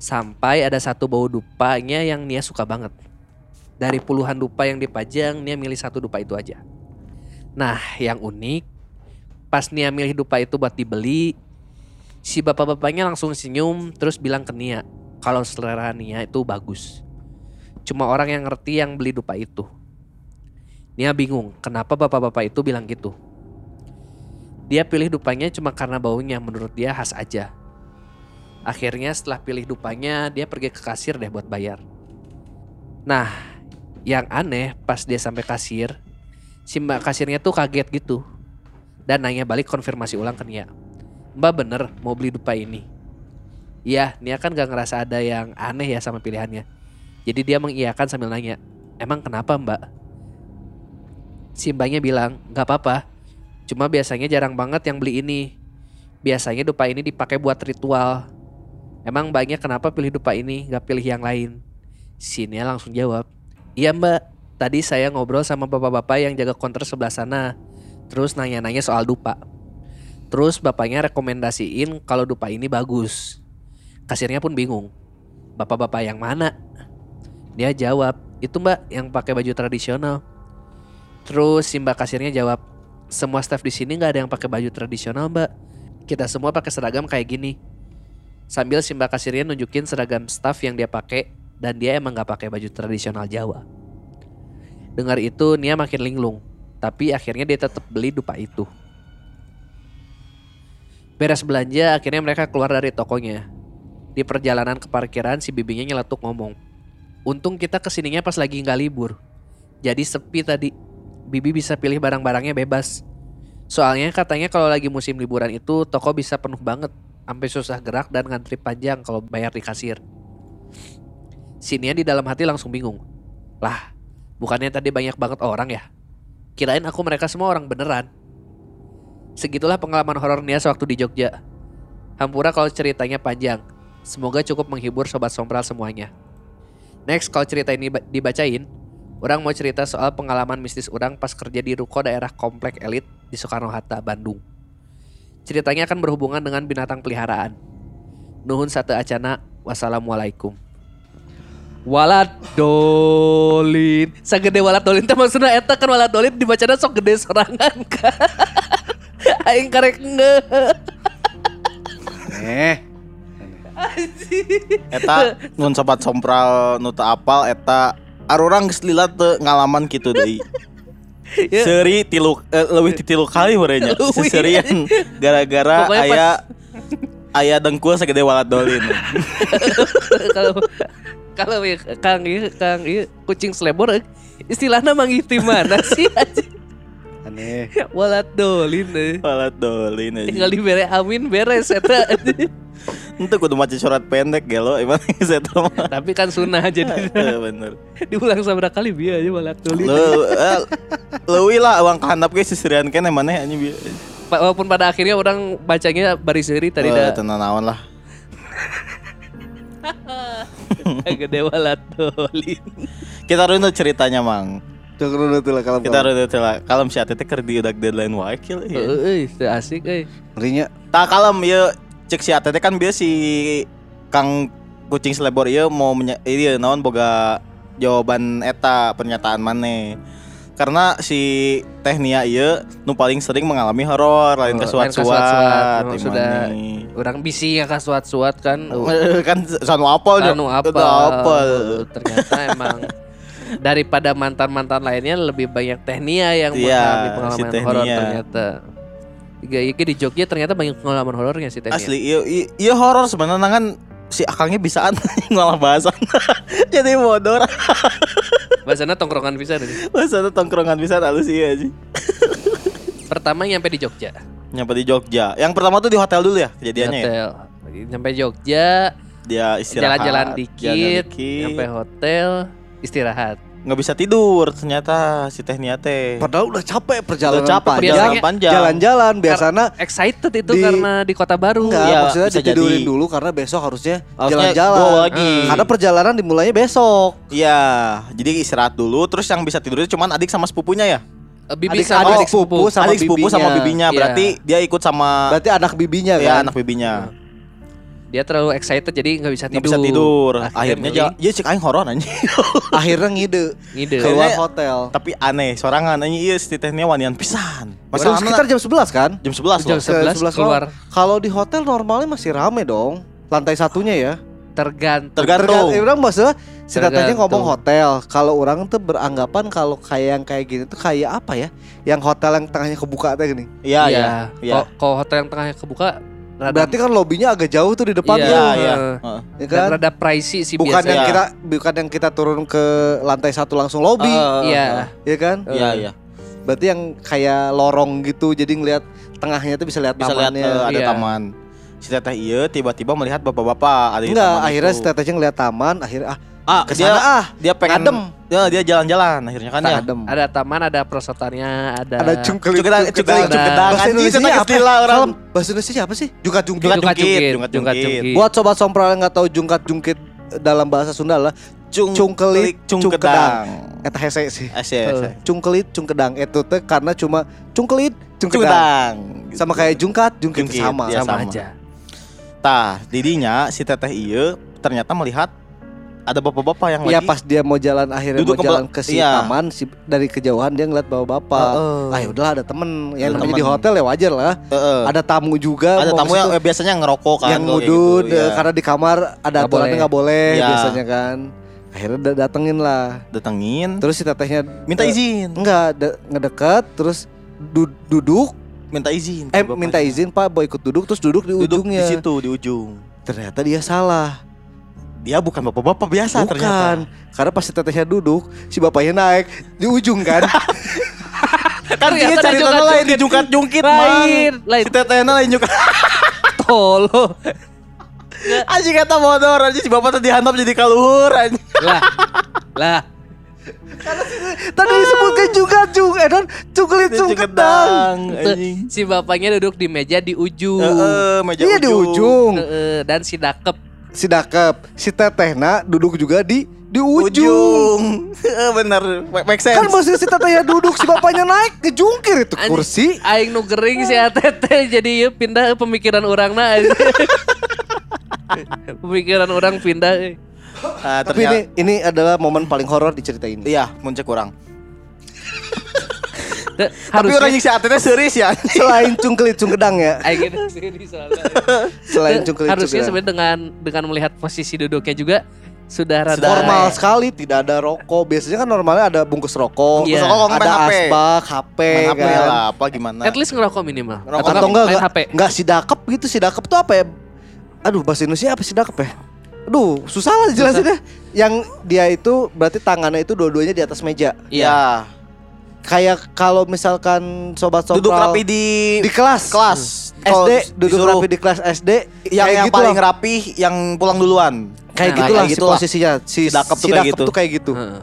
Sampai ada satu bau dupanya yang Nia suka banget. Dari puluhan dupa yang dipajang, Nia milih satu dupa itu aja. Nah, yang unik, pas Nia milih dupa itu buat dibeli, si bapak-bapaknya langsung senyum terus bilang ke Nia kalau selera Nia itu bagus. Cuma orang yang ngerti yang beli dupa itu. Nia bingung kenapa bapak-bapak itu bilang gitu. Dia pilih dupanya cuma karena baunya menurut dia khas aja. Akhirnya setelah pilih dupanya dia pergi ke kasir deh buat bayar. Nah yang aneh pas dia sampai kasir si mbak kasirnya tuh kaget gitu. Dan nanya balik konfirmasi ulang ke Nia. Mbak bener mau beli dupa ini? Iya Nia kan gak ngerasa ada yang aneh ya sama pilihannya. Jadi dia mengiyakan sambil nanya, emang kenapa mbak? Si mbaknya bilang, gak apa-apa. Cuma biasanya jarang banget yang beli ini. Biasanya dupa ini dipakai buat ritual. Emang mbaknya kenapa pilih dupa ini, gak pilih yang lain? Sini langsung jawab, iya mbak, tadi saya ngobrol sama bapak-bapak yang jaga counter sebelah sana. Terus nanya-nanya soal dupa. Terus bapaknya rekomendasiin kalau dupa ini bagus. Kasirnya pun bingung. Bapak-bapak yang mana? Dia jawab, itu mbak yang pakai baju tradisional. Terus si mbak kasirnya jawab, semua staff di sini nggak ada yang pakai baju tradisional mbak. Kita semua pakai seragam kayak gini. Sambil si mbak kasirnya nunjukin seragam staff yang dia pakai dan dia emang nggak pakai baju tradisional Jawa. Dengar itu Nia makin linglung, tapi akhirnya dia tetap beli dupa itu. Beres belanja, akhirnya mereka keluar dari tokonya. Di perjalanan ke parkiran, si bibinya nyeletuk ngomong, Untung kita ke sininya pas lagi nggak libur. Jadi sepi tadi. Bibi bisa pilih barang-barangnya bebas. Soalnya katanya kalau lagi musim liburan itu toko bisa penuh banget. Sampai susah gerak dan ngantri panjang kalau bayar di kasir. Sinia di dalam hati langsung bingung. Lah, bukannya tadi banyak banget orang ya? Kirain aku mereka semua orang beneran. Segitulah pengalaman horor Nia sewaktu di Jogja. Hampura kalau ceritanya panjang. Semoga cukup menghibur sobat sompral semuanya. Next, kalau cerita ini ba- dibacain, orang mau cerita soal pengalaman mistis orang pas kerja di ruko daerah komplek elit di Soekarno-Hatta, Bandung. Ceritanya akan berhubungan dengan binatang peliharaan. Nuhun satu acana, wassalamualaikum. Walat dolin. Sagede walat dolin teh maksudnya eta kan walat dolin dibacana sok gede sorangan kan. Aing karek nge. Eh, Eta nun sobat sompral nu teu apal eta arurang geus lila teu ngalaman kitu deui. Ya. Seri tilu eh, leuwih ti tilu kali Leuwih. seserian gara-gara Pokoknya aya aya dengkul sagede walat dolin. Kalau kalau ya, Kang Kang kucing selebor istilahnya mangiti mana sih? Aneh. Walat dolin eh. Walat dolin aja. Tinggal dibere amin beres eta. anjing. Itu kudu maca surat pendek gelo emang mah. Tapi kan sunnah jadi Eh, bener. diulang seberapa kali biar aja walat dolin. Lu eh, leuwih lah uang kahandap ge seserian keneh maneh anjing bieu. Pa- Walaupun pada akhirnya orang bacanya baris seri tadi Eh, dah tenan naon lah. gede walat dolin. Kita runut ceritanya, Mang. Cok tuh lah kalau Kita runut lah. Kalem si Atete keur diudak deadline wae kieu ya. Heeh, euy, teu asik euy. ngerinya. Tak kalem ya cek si Atete kan bieu si Kang kucing selebor ieu mau menya, ieu naon boga jawaban eta pernyataan maneh. Karena si Tehnia ieu nu paling sering mengalami horor lain Oh, ke lain ke suat-suat. suat-suat. Memang Ieu sudah. Orang bisi ya kasuat-suat kan. Uh, kan sanu apel anu apa? Itu apel. Ternyata emang daripada mantan-mantan lainnya lebih banyak Tehnia yang Iya, mengalami si pengalaman Tehnia. horor ternyata. Iya, iya di Jogja ternyata banyak pengalaman horornya si Tehnia. Asli iya iya, iya horor sebenarnya kan si akangnya bisaan ngolah bahasan. Jadi bodor. Bahasanya tongkrongan bisa nih. Bahasa tongkrongan bisa iya sih. Pertama nyampe di Jogja. Nyampe di Jogja. Yang pertama tuh di hotel dulu ya Di kejadiannya ya. hotel. Nyampe Jogja, Dia istirahat. jalan-jalan jalan dikit, dikit. nyampe hotel, istirahat. nggak bisa tidur ternyata si Tehnia teh. Padahal udah capek perjalanan Udah capek panjang. perjalanan panjang. Jalan-jalan biasanya Excited itu Di- karena di kota baru. enggak Iya, maksudnya bisa ditidurin jadi. dulu karena besok harusnya Harusnya jalan-jalan. lagi. Hmm. Karena perjalanan dimulainya besok. Iya, jadi istirahat dulu terus yang bisa tidur itu cuman adik sama sepupunya ya. Eh, Bibi Adik- sama adik adik sepupu. sepupu sama adik sepupu sama bibinya. bibinya, Iya. berarti dia ikut sama Berarti anak bibinya ya kan. anak bibinya. Dia terlalu excited jadi nggak bisa tidur. bisa tidur. Akhirnya Akhirnya milih dia cek aing horor anjing. Akhirnya ngide ngide. keluar hotel. Tapi aneh, sorangan anjing iya si Tehnia wanian pisan. Padahal sekitar jam 11 kan? jam 11 Jam loh. 11 11 keluar. Kalau di hotel normalnya masih rame dong. Lantai satunya ya. Tergantung. Tergantung. Tergantung. orang maksudnya si ngomong hotel. Kalau orang tuh beranggapan kalau kayak yang kayak gini tuh kayak apa ya? Yang hotel yang tengahnya kebuka teh gini. Iya, iya. Iya. Kalau- Kalau hotel yang tengahnya kebuka rada Berarti kan lobbynya agak jauh tuh di depan Iya, Iya, tuh. iya. Heeh. Ya dan kan? rada pricey sih Bukan yang Iya. kita bukan yang kita turun ke lantai satu langsung lobby, Heeh, Iya. heeh. ya kan? Iya, iya. Berarti yang kayak lorong gitu, jadi ngelihat tengahnya tuh bisa lihat Bisa lihat tamannya. eh, ada Iya. taman. Si teteh iya tiba-tiba melihat bapak-bapak ada Enggak, taman akhirnya itu. si tetehnya ngelihat taman, akhirnya ah ah, ke dia sana ah, dia pengen adem. Ya, dia jalan-jalan akhirnya kan ya. adem. Ada taman, ada prosotannya, ada Ada cungkelit, Cungkedang, cungkedang, Ada- cungkedang. Bahasa Indonesia apa? orang. Bahasa Indonesia apa sih? Jungkat jungkit. Jungkat jungkat jungkit, jungkat jungkit. Buat sobat sompral yang nggak tahu jungkat jungkit dalam bahasa Sunda lah Cung, Cungkelik, cungkedang. eta hese sih. Ese, Eh. ese. Cungkelit, cungkedang itu teh karena cuma cungkelit, cungkedang. Sama kayak jungkat, jungkit, Jungkit, sama. iya. sama sama. aja. Tah, didinya si teteh iya ternyata melihat ada bapak-bapak yang Iya lagi pas dia mau jalan akhirnya Duduk mau ke jalan bel- ke si iya. taman si dari kejauhan dia ngeliat bawa bapak. Heeh. Ah ya udahlah ada temen yang Ada namanya di temen. hotel ya wajar lah. Heeh. Ada tamu juga. ada mau tamu ke yang situ. eh, biasanya ngerokok kan yang kalau kayak ngudut gitu, eh, ya. karena di kamar ada Nggak aturannya boleh. nggak boleh Iya. biasanya kan. Akhirnya da- datengin lah. datengin Terus si tetehnya minta eh, izin Enggak, de- ngedeket terus du- duduk minta izin eh minta izin Pak mau ikut duduk terus duduk di duduk ujungnya. di situ di ujung Ternyata dia salah. Dia bukan bapak-bapak biasa Bukan. ternyata Karena pas si tetehnya duduk, si bapaknya naik di ujung kan. kan dia cari jungkat- lain di jungkat jungkit Lain, lain. si tetehnya lain juga Tolo. anjing kata bodor anjing si bapak tadi dihantam jadi kaluhur anjing lah. Lah. Tadi disebutkan juga cung, eh dan. Tuh, anjing si bapaknya duduk di meja di ujung. Heeh, meja Iya di ujung. Heeh, dan si dakep si Dakep, si Tetehna duduk juga di di ujung. ujung Eh, bener make- sense Kan mesti si Tetehnya duduk, si bapaknya naik ke jungkir itu kursi. Aing nu gering si ATT jadi ieu pindah pemikiran orang na. pemikiran orang pindah. eh. Ah, Tapi ini ini adalah momen paling horor di cerita ini. iya muncul kurang Teu, tapi harusnya- orang yang si ATT serius ya Selain cungkelit cungkedang ya. Selain cungkelit harusnya cungkedang. sebenarnya dengan dengan melihat posisi duduknya juga sudah rada Formal sekali, tidak ada rokok. Biasanya kan normalnya ada bungkus rokok. Bungkus rokok, ada main HP. asbak, HP, main HP kan. lah apa gimana At least ngerokok minimal. Ngerokok Atau, Atau enggak main enggak, HP. enggak si dakep gitu, si dakep tuh apa ya? Aduh, bahasa Indonesia apa si dakep ya? Aduh, susah lah jelasinnya. Yang dia itu berarti tangannya itu dua-duanya di atas meja. Iya Kayak kalau misalkan sobat sobat duduk rapi di di kelas. kelas Kalau SD duduk disuruh rapi di kelas SD yang kayak yang gitu paling lah. rapi yang pulang duluan kayak Nah, gitulah kayak gitulah. posisinya si, Si dakep tuh si kayak gitu. tuh kayak gitu. Heeh.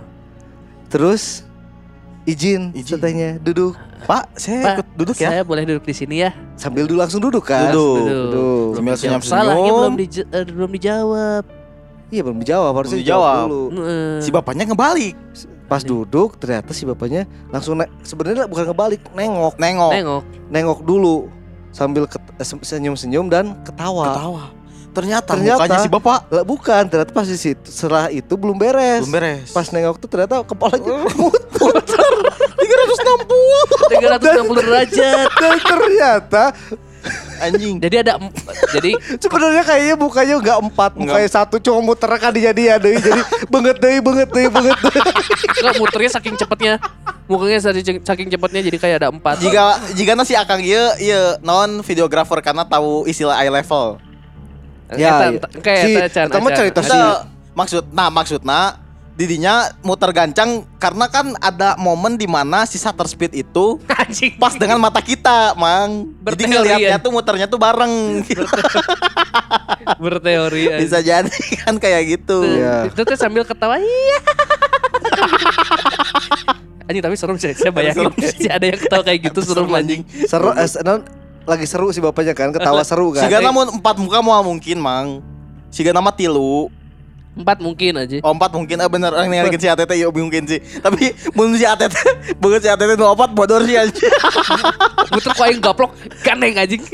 Terus izin, Izin. katanya duduk Pak saya Pak, ikut duduk ya Saya boleh duduk di sini ya. sambil dulu langsung duduk kan. Duduk. Duduk. Sambil senyum-senyum. Salahnya belum dij- eh, belum dijawab. Iya belum dijawab harusnya Belum dijawab dijawab. dulu. Si bapaknya ngebalik Pas duduk ternyata si bapaknya langsung ne- sebenarnya bukan ngebalik, nengok, nengok Nengok. nengok dulu sambil ket- eh, se- senyum-senyum dan ketawa. ketawa ternyata, Ternyata- mukanya si bapak Lah bukan, ternyata pas di situ setelah itu belum beres. belum beres Pas nengok tuh ternyata kepalanya Oh. muter 360 derajat. dan ternyata anjing Jadi ada jadi sebenarnya kayaknya mukanya nggak empat, mukanya satu cuma muter kan dia dia deh. Jadi banget deh, banget deh, banget deh. enggak muternya saking cepatnya. Mukanya saking saking cepatnya jadi kayak ada empat. jika jika nasi akang iya iya non videografer karena tahu istilah eye level Ya, kayak Si- eta mah cerita si- Nah, maksud nah maksudnya didinya muter gancang karena kan ada momen di mana si shutter speed itu anjing pas dengan mata kita, Mang. Jadi Berteori ngelihatnya ya. tuh muternya tuh bareng. berteori. Bisa jadi kan kayak gitu. Tuh, Iya. Itu tuh sambil ketawa iya. Anjing tapi serem sih, saya bayangin Serem sih. sih ada yang ketawa kayak gitu serem anjing. Seru, eh, non, lagi seru si bapaknya kan, ketawa seru kan. Siga nama empat muka mau mungkin, Mang. Siga nama tilu. Empat mungkin aja. Oh, empat mungkin ah bener orang yang si ATT ya mungkin sih. Tapi mun si ATT banget si ATT nu opat bodor sih anjing. Muter kok aing gaplok ganeng anjing.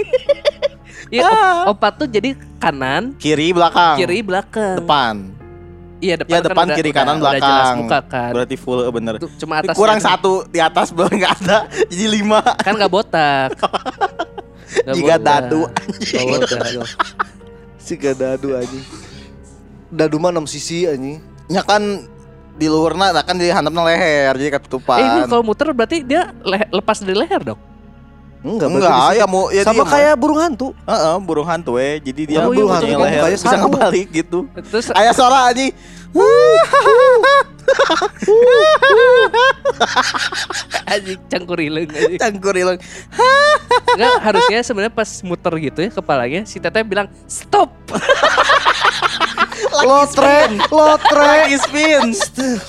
Iya, Ah. opat tuh jadi kanan, Kiri belakang. kiri belakang. depan. Iya depan. Ya kan depan udah- kiri udah- kanan udah jelas belakang. muka kan. Berarti full eh, bener. Cuma atas Kurang satu di atas belum nggak ada. Jadi lima. kan nggak botak. Nggak Jika botak. dadu, gak dadu anjing. Dadu mah 6 sisi anjing. Ya kan di luarnya nah kan di handapnya leher jadi ketutupan. Eh ini kalau muter berarti dia le- lepas dari leher dong. Enggak, Enggak, ya mau ya sama kayak burung hantu. Heeh, burung hantu eh. Jadi dia Oh, burung hantu mah leher mukanya bisa satu. ngebalik gitu. Terus Ayah suara anjing. anjing cangkurileng anjing. Cangkur hilang. Enggak harusnya sebenarnya pas muter gitu ya kepalanya si Teteh bilang stop. Lotre, lotre, Lagi spin.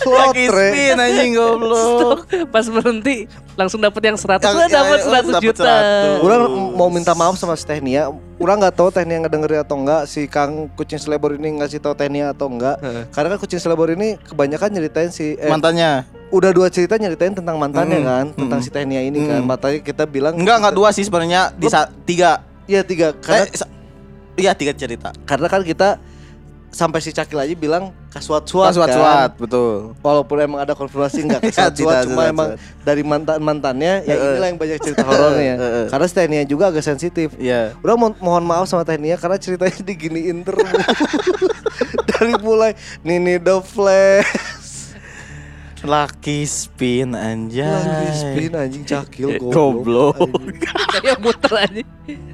Lagi lotre. spin anjing goblok. Pas berhenti langsung dapat yang 100 Yang- Wah, dapat ya, 100 dapat juta. 100. Orang mau minta maaf sama si Tehnia. Orang nggak tahu Tehnia ngedengerin atau enggak. Si Kang Kucing Selebor ini ngasih tahu Tehnia atau enggak. Karena kan Kucing Selebor ini kebanyakan nyeritain si eh, Mantannya. udah dua cerita nyeritain tentang mantannya Hmm, kan, tentang hmm. si Tehnia ini kan. Hmm. Makanya kita bilang Enggak, enggak dua sih sebenarnya di tiga. Iya tiga. Karena Eh, Iya tiga cerita. karena kan kita sampai si Cakil aja bilang kasuat-suat Suat kan. betul. Walaupun emang ada konfirmasi enggak Iya, kasuat-suat cuma tidak, emang tidak. dari mantan-mantannya ya inilah yang banyak cerita horornya. Karena si Tehnia juga agak sensitif. Iya. Udah mo mohon maaf sama Tehnia karena ceritanya diginiin terus. Dari mulai Nini the Flash, Lucky spin anjay. lagi spin anjing cakil Eh, goblok. goblok. anjing. Saya muter aja.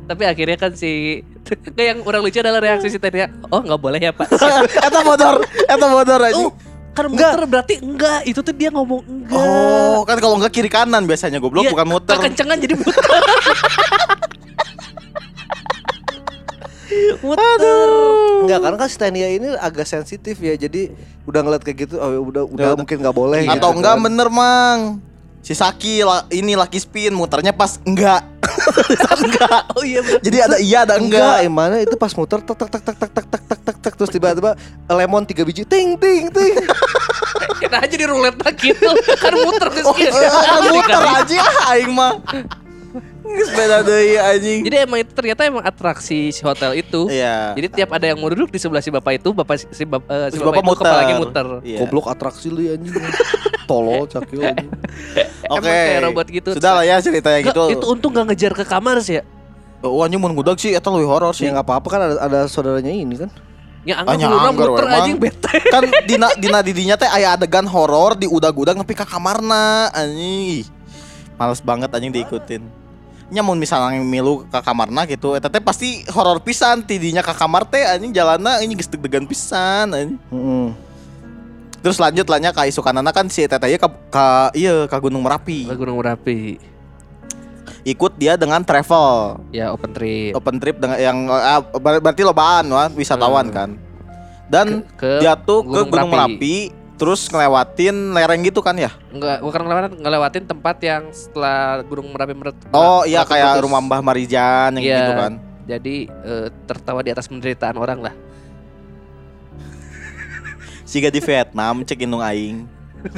Tapi akhirnya kan si Kayak yang orang lucu adalah reaksi si Teteh. Oh nggak boleh ya pak. Eta motor, eta motor anjing. Oh, kan muter berarti enggak. Itu tuh dia ngomong enggak. Oh, kan kalau enggak kiri kanan biasanya goblok Iya, bukan muter. Kekencengan jadi muter. muter. Enggak karena kan si Tehnia ini agak sensitif ya. Jadi udah ngeliat kayak gitu oh ya udah udah Ya, mungkin nggak boleh Atau gitu enggak kan. bener, Mang. Si Saki la- ini laki spin muternya pas enggak. enggak. Oh iya bener. Jadi ada iya ada Enggak, enggak. mana itu pas muter tak tak tak tak tak tak tak tak tak tak terus tiba-tiba lemon tiga biji ting ting ting. Kita aja di roulette gitu. Kan muter di Oh, sini. iya, muter aja ah, aing mah. Geus beda deui anjing. Jadi emang itu ternyata emang atraksi si hotel itu. Iya. Jadi tiap ada yang mau duduk di sebelah si bapak itu, bapak si, si, bap- eh, si Si bapak, bapak itu muter. kepalanya muter. Iya. Goblok atraksi lu ya, anjing. Tolol cakil anjing. Oke. Emang kayak robot gitu. Sudah lah ya ceritanya Nggak, gitu. itu untung gak ngejar ke kamar sih ya. Oh, anjing mun budak sih eta leuwih horor sih. Ya enggak apa-apa kan ada, ada saudaranya ini kan. Ya Ah, anggar nya luna anggar muter emang. anjing bete. kan dina dina didinya teh aya adegan horor di udag-udag nepi ka kamarna anjing. Males banget anjing diikutin. Nya mun misalnya milu ke kamarna gitu eta teh pasti horor pisan tidinya ke kamar teh anjing jalanna ini geus deg-degan pisan anjing. Heeh. Terus lanjut lahnya ka isukanana kan si eta teh ka, ka iya ka Gunung Merapi. Ke Gunung Merapi. Ikut dia dengan travel. Ya open trip. Open trip dengan yang ah, ber- berarti lobaan wah, wisatawan Hmm. kan. Dan Ke dia tuh ke Gunung Gunung Merapi. Merapi terus ngelewatin lereng gitu kan ya? Enggak, bukan ngelewatin, ngelewatin tempat yang setelah Gunung Merapi meret- Oh iya kayak rumah Mbah Marijan yang Iya. gitu kan. Jadi eh, tertawa di atas penderitaan orang lah. Siga di Vietnam cek indung aing.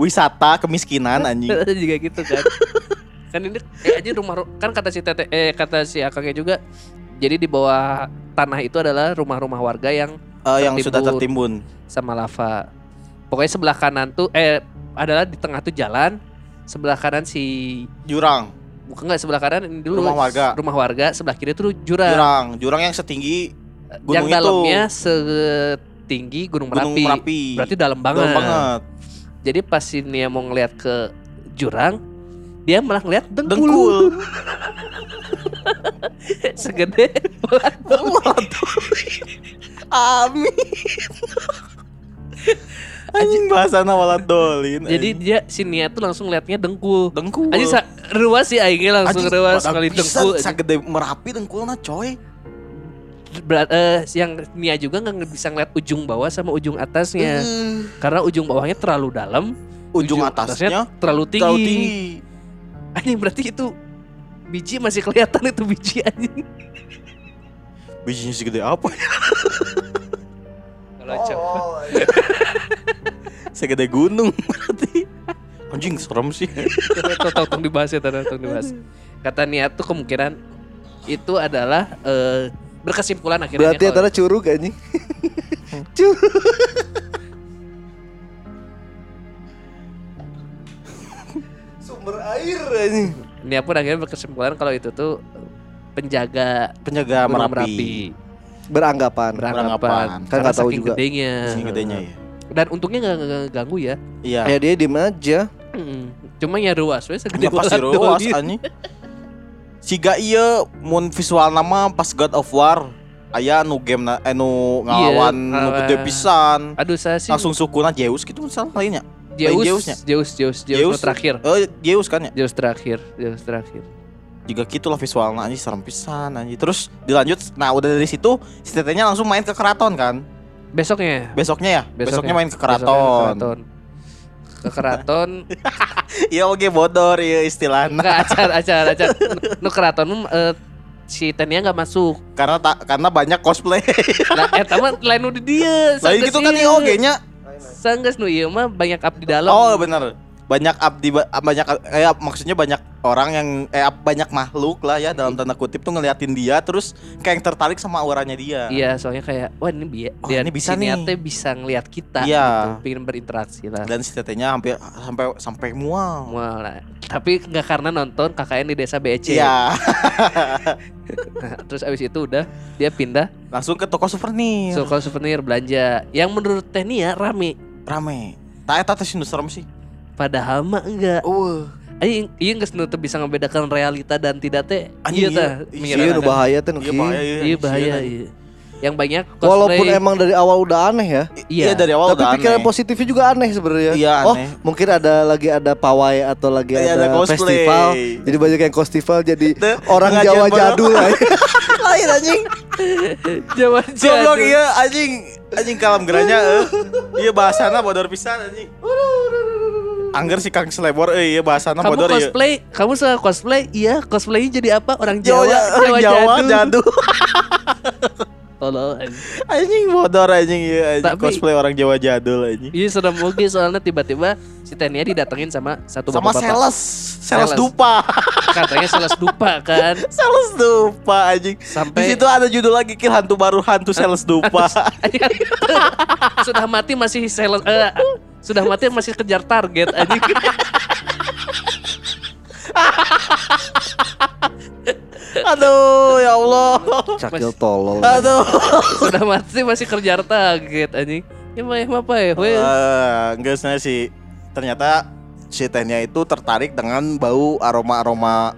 Wisata kemiskinan anjing. juga gitu kan. kan ini eh, aja rumah ru- kan kata si tete eh kata si akangnya juga jadi di bawah tanah itu adalah rumah-rumah warga yang Eh, yang sudah Tertimbun. sama lava. Pokoknya sebelah kanan tuh eh adalah di tengah tuh jalan, sebelah kanan si Jurang, bukan enggak sebelah kanan ini dulu rumah warga. rumah warga, sebelah kiri tuh jurang. Jurang, jurang yang setinggi yang gunung itu. dalamnya setinggi Gunung Merapi. Gunung Merapi. Berarti dalam banget. Dalam banget. Jadi pas si Nia mau ngeliat ke jurang, dia malah ngeliat dengkul. Dengkul. Segede bola Amin. Anjing bahasana walad dolin. Jadi dia si Nia tuh langsung ngeliatnya dengkul. dengkul. Anjing sa- ruas sih aingnya langsung Anjing, ruas sekali dengkul. Sagede Merapi dengkulna coy. Berat, eh, yang Nia juga nggak bisa ngeliat ujung bawah sama ujung atasnya. Eh, Karena ujung bawahnya terlalu dalam, ujung atasnya terlalu tinggi. terlalu tinggi. Anjing berarti itu biji masih kelihatan itu biji anjing. Bijinya segede apa? Kalau coba. segede gunung berarti. Anjing serem sih. Tolong dibahas ya, tolong dibahas. Kata Nia tuh kemungkinan itu adalah eh, berkesimpulan akhirnya. Berarti kalau- antara curug anjing. curug. Sumber air anjing. Nia pun akhirnya berkesimpulan kalau itu tuh penjaga Penjaga Gunung Merapi. Beranggapan. beranggapan. Kan nggak tahu saking juga. gedenya. Sini gedenya ya. Dan untungnya nggak nggak ganggu ya. Iya. Ya dia diem aja. Cuma ya ruas, we segede Ya pasti ruas anjing. Siga iya mun visual nama pas God of War aya nu game na eh, nu ngelawan nu ngelawan. gede pisan. Aduh saya sih Langsung sukuna Zeus gitu misalnya lainnya. Zeus, Zeusnya. Zeus, Zeus, Zeus, Zeus. nu terakhir. Eh Zeus kan ya. Zeus terakhir, Zeus terakhir. Juga gitu lah visualnya anjing serem pisan anjing. Terus dilanjut nah udah dari situ si tetenya langsung main ke keraton kan. Besoknya, Besoknya ya. Besoknya, main ke besoknya keraton. ke keraton. Ke keraton, Iya oke bodor ya istilahnya. enggak acar, acar, acar. Nu keraton eh, si Tania nggak masuk. Karena tak karena banyak cosplay. Lah eta mah lain di dia. Lain gitu kan iya oke nya. Sanggeus nu ieu mah banyak abdi dalam. Oh bener banyak abdi ba- banyak eh maksudnya banyak orang yang eh banyak makhluk lah ya dalam tanda kutip tuh ngeliatin dia terus kayak yang tertarik sama auranya dia. Iya, soalnya kayak wah ini dia, Oh, dia ini bisa nih. Bisa ngelihat kita Iya. gitu, pengen berinteraksi lah. Dan si tetenya hampir sampai sampai mual. Mual lah. Tapi nggak karena nonton KKN di desa BEC. Iya, Nah, terus abis itu udah dia pindah langsung ke toko souvenir. toko souvenir belanja. Yang menurut Teh Nia rame. Rame. Tak eta teh serem sih. Padahal mah enggak. Uh, Aing iya nu teu bisa ngebedakan realita dan tidak teh. Anjing, Iya tah. iya. Mikirna Iya nu kan. bahaya teh iya bahaya iya. Iya bahaya Iya. iya. Yang banyak Walaupun cosplay. emang dari awal udah aneh ya. Iya dari awal Tapi udah pikiran aneh. positifnya juga aneh sebenarnya. Iya, Oh, aneh. mungkin ada lagi ada pawai atau lagi Iya, ada, ada cosplay. festival. Jadi banyak yang festival jadi orang Jawa jadul lah. Lain anjing. Jawa Goblok iya anjing. Anjing kalam geranya eh. Iya bahasana bodor pisan anjing. Angger si Kang Slebor euy ieu bahasana kamu bodor ieu. cosplay, kamu suka cosplay? Iya, cosplaynya jadi apa? Orang Jawa, Jawa, Jawa, Jawa jadul. jadul. Tolol, anjing. Bodor anjing ieu anjing Tapi- cosplay orang Jawa jadul anjing. Iya serem oke soalnya tiba-tiba si Tania didatengin sama satu Sama bapak-bapak. sales, sales Sales. dupa. Katanya sales dupa kan. sales dupa anjing. Di Sampai situ ada judul lagi kill hantu baru hantu sales dupa. sudah mati masih sales eh, sudah mati masih kejar target anjing. Aduh, ya Allah. Cakil tolol. Aduh. sudah mati masih kejar target anjing. Ya mah ya apa ya? Eh, enggak sih ternyata si Tenya itu tertarik dengan bau aroma-aroma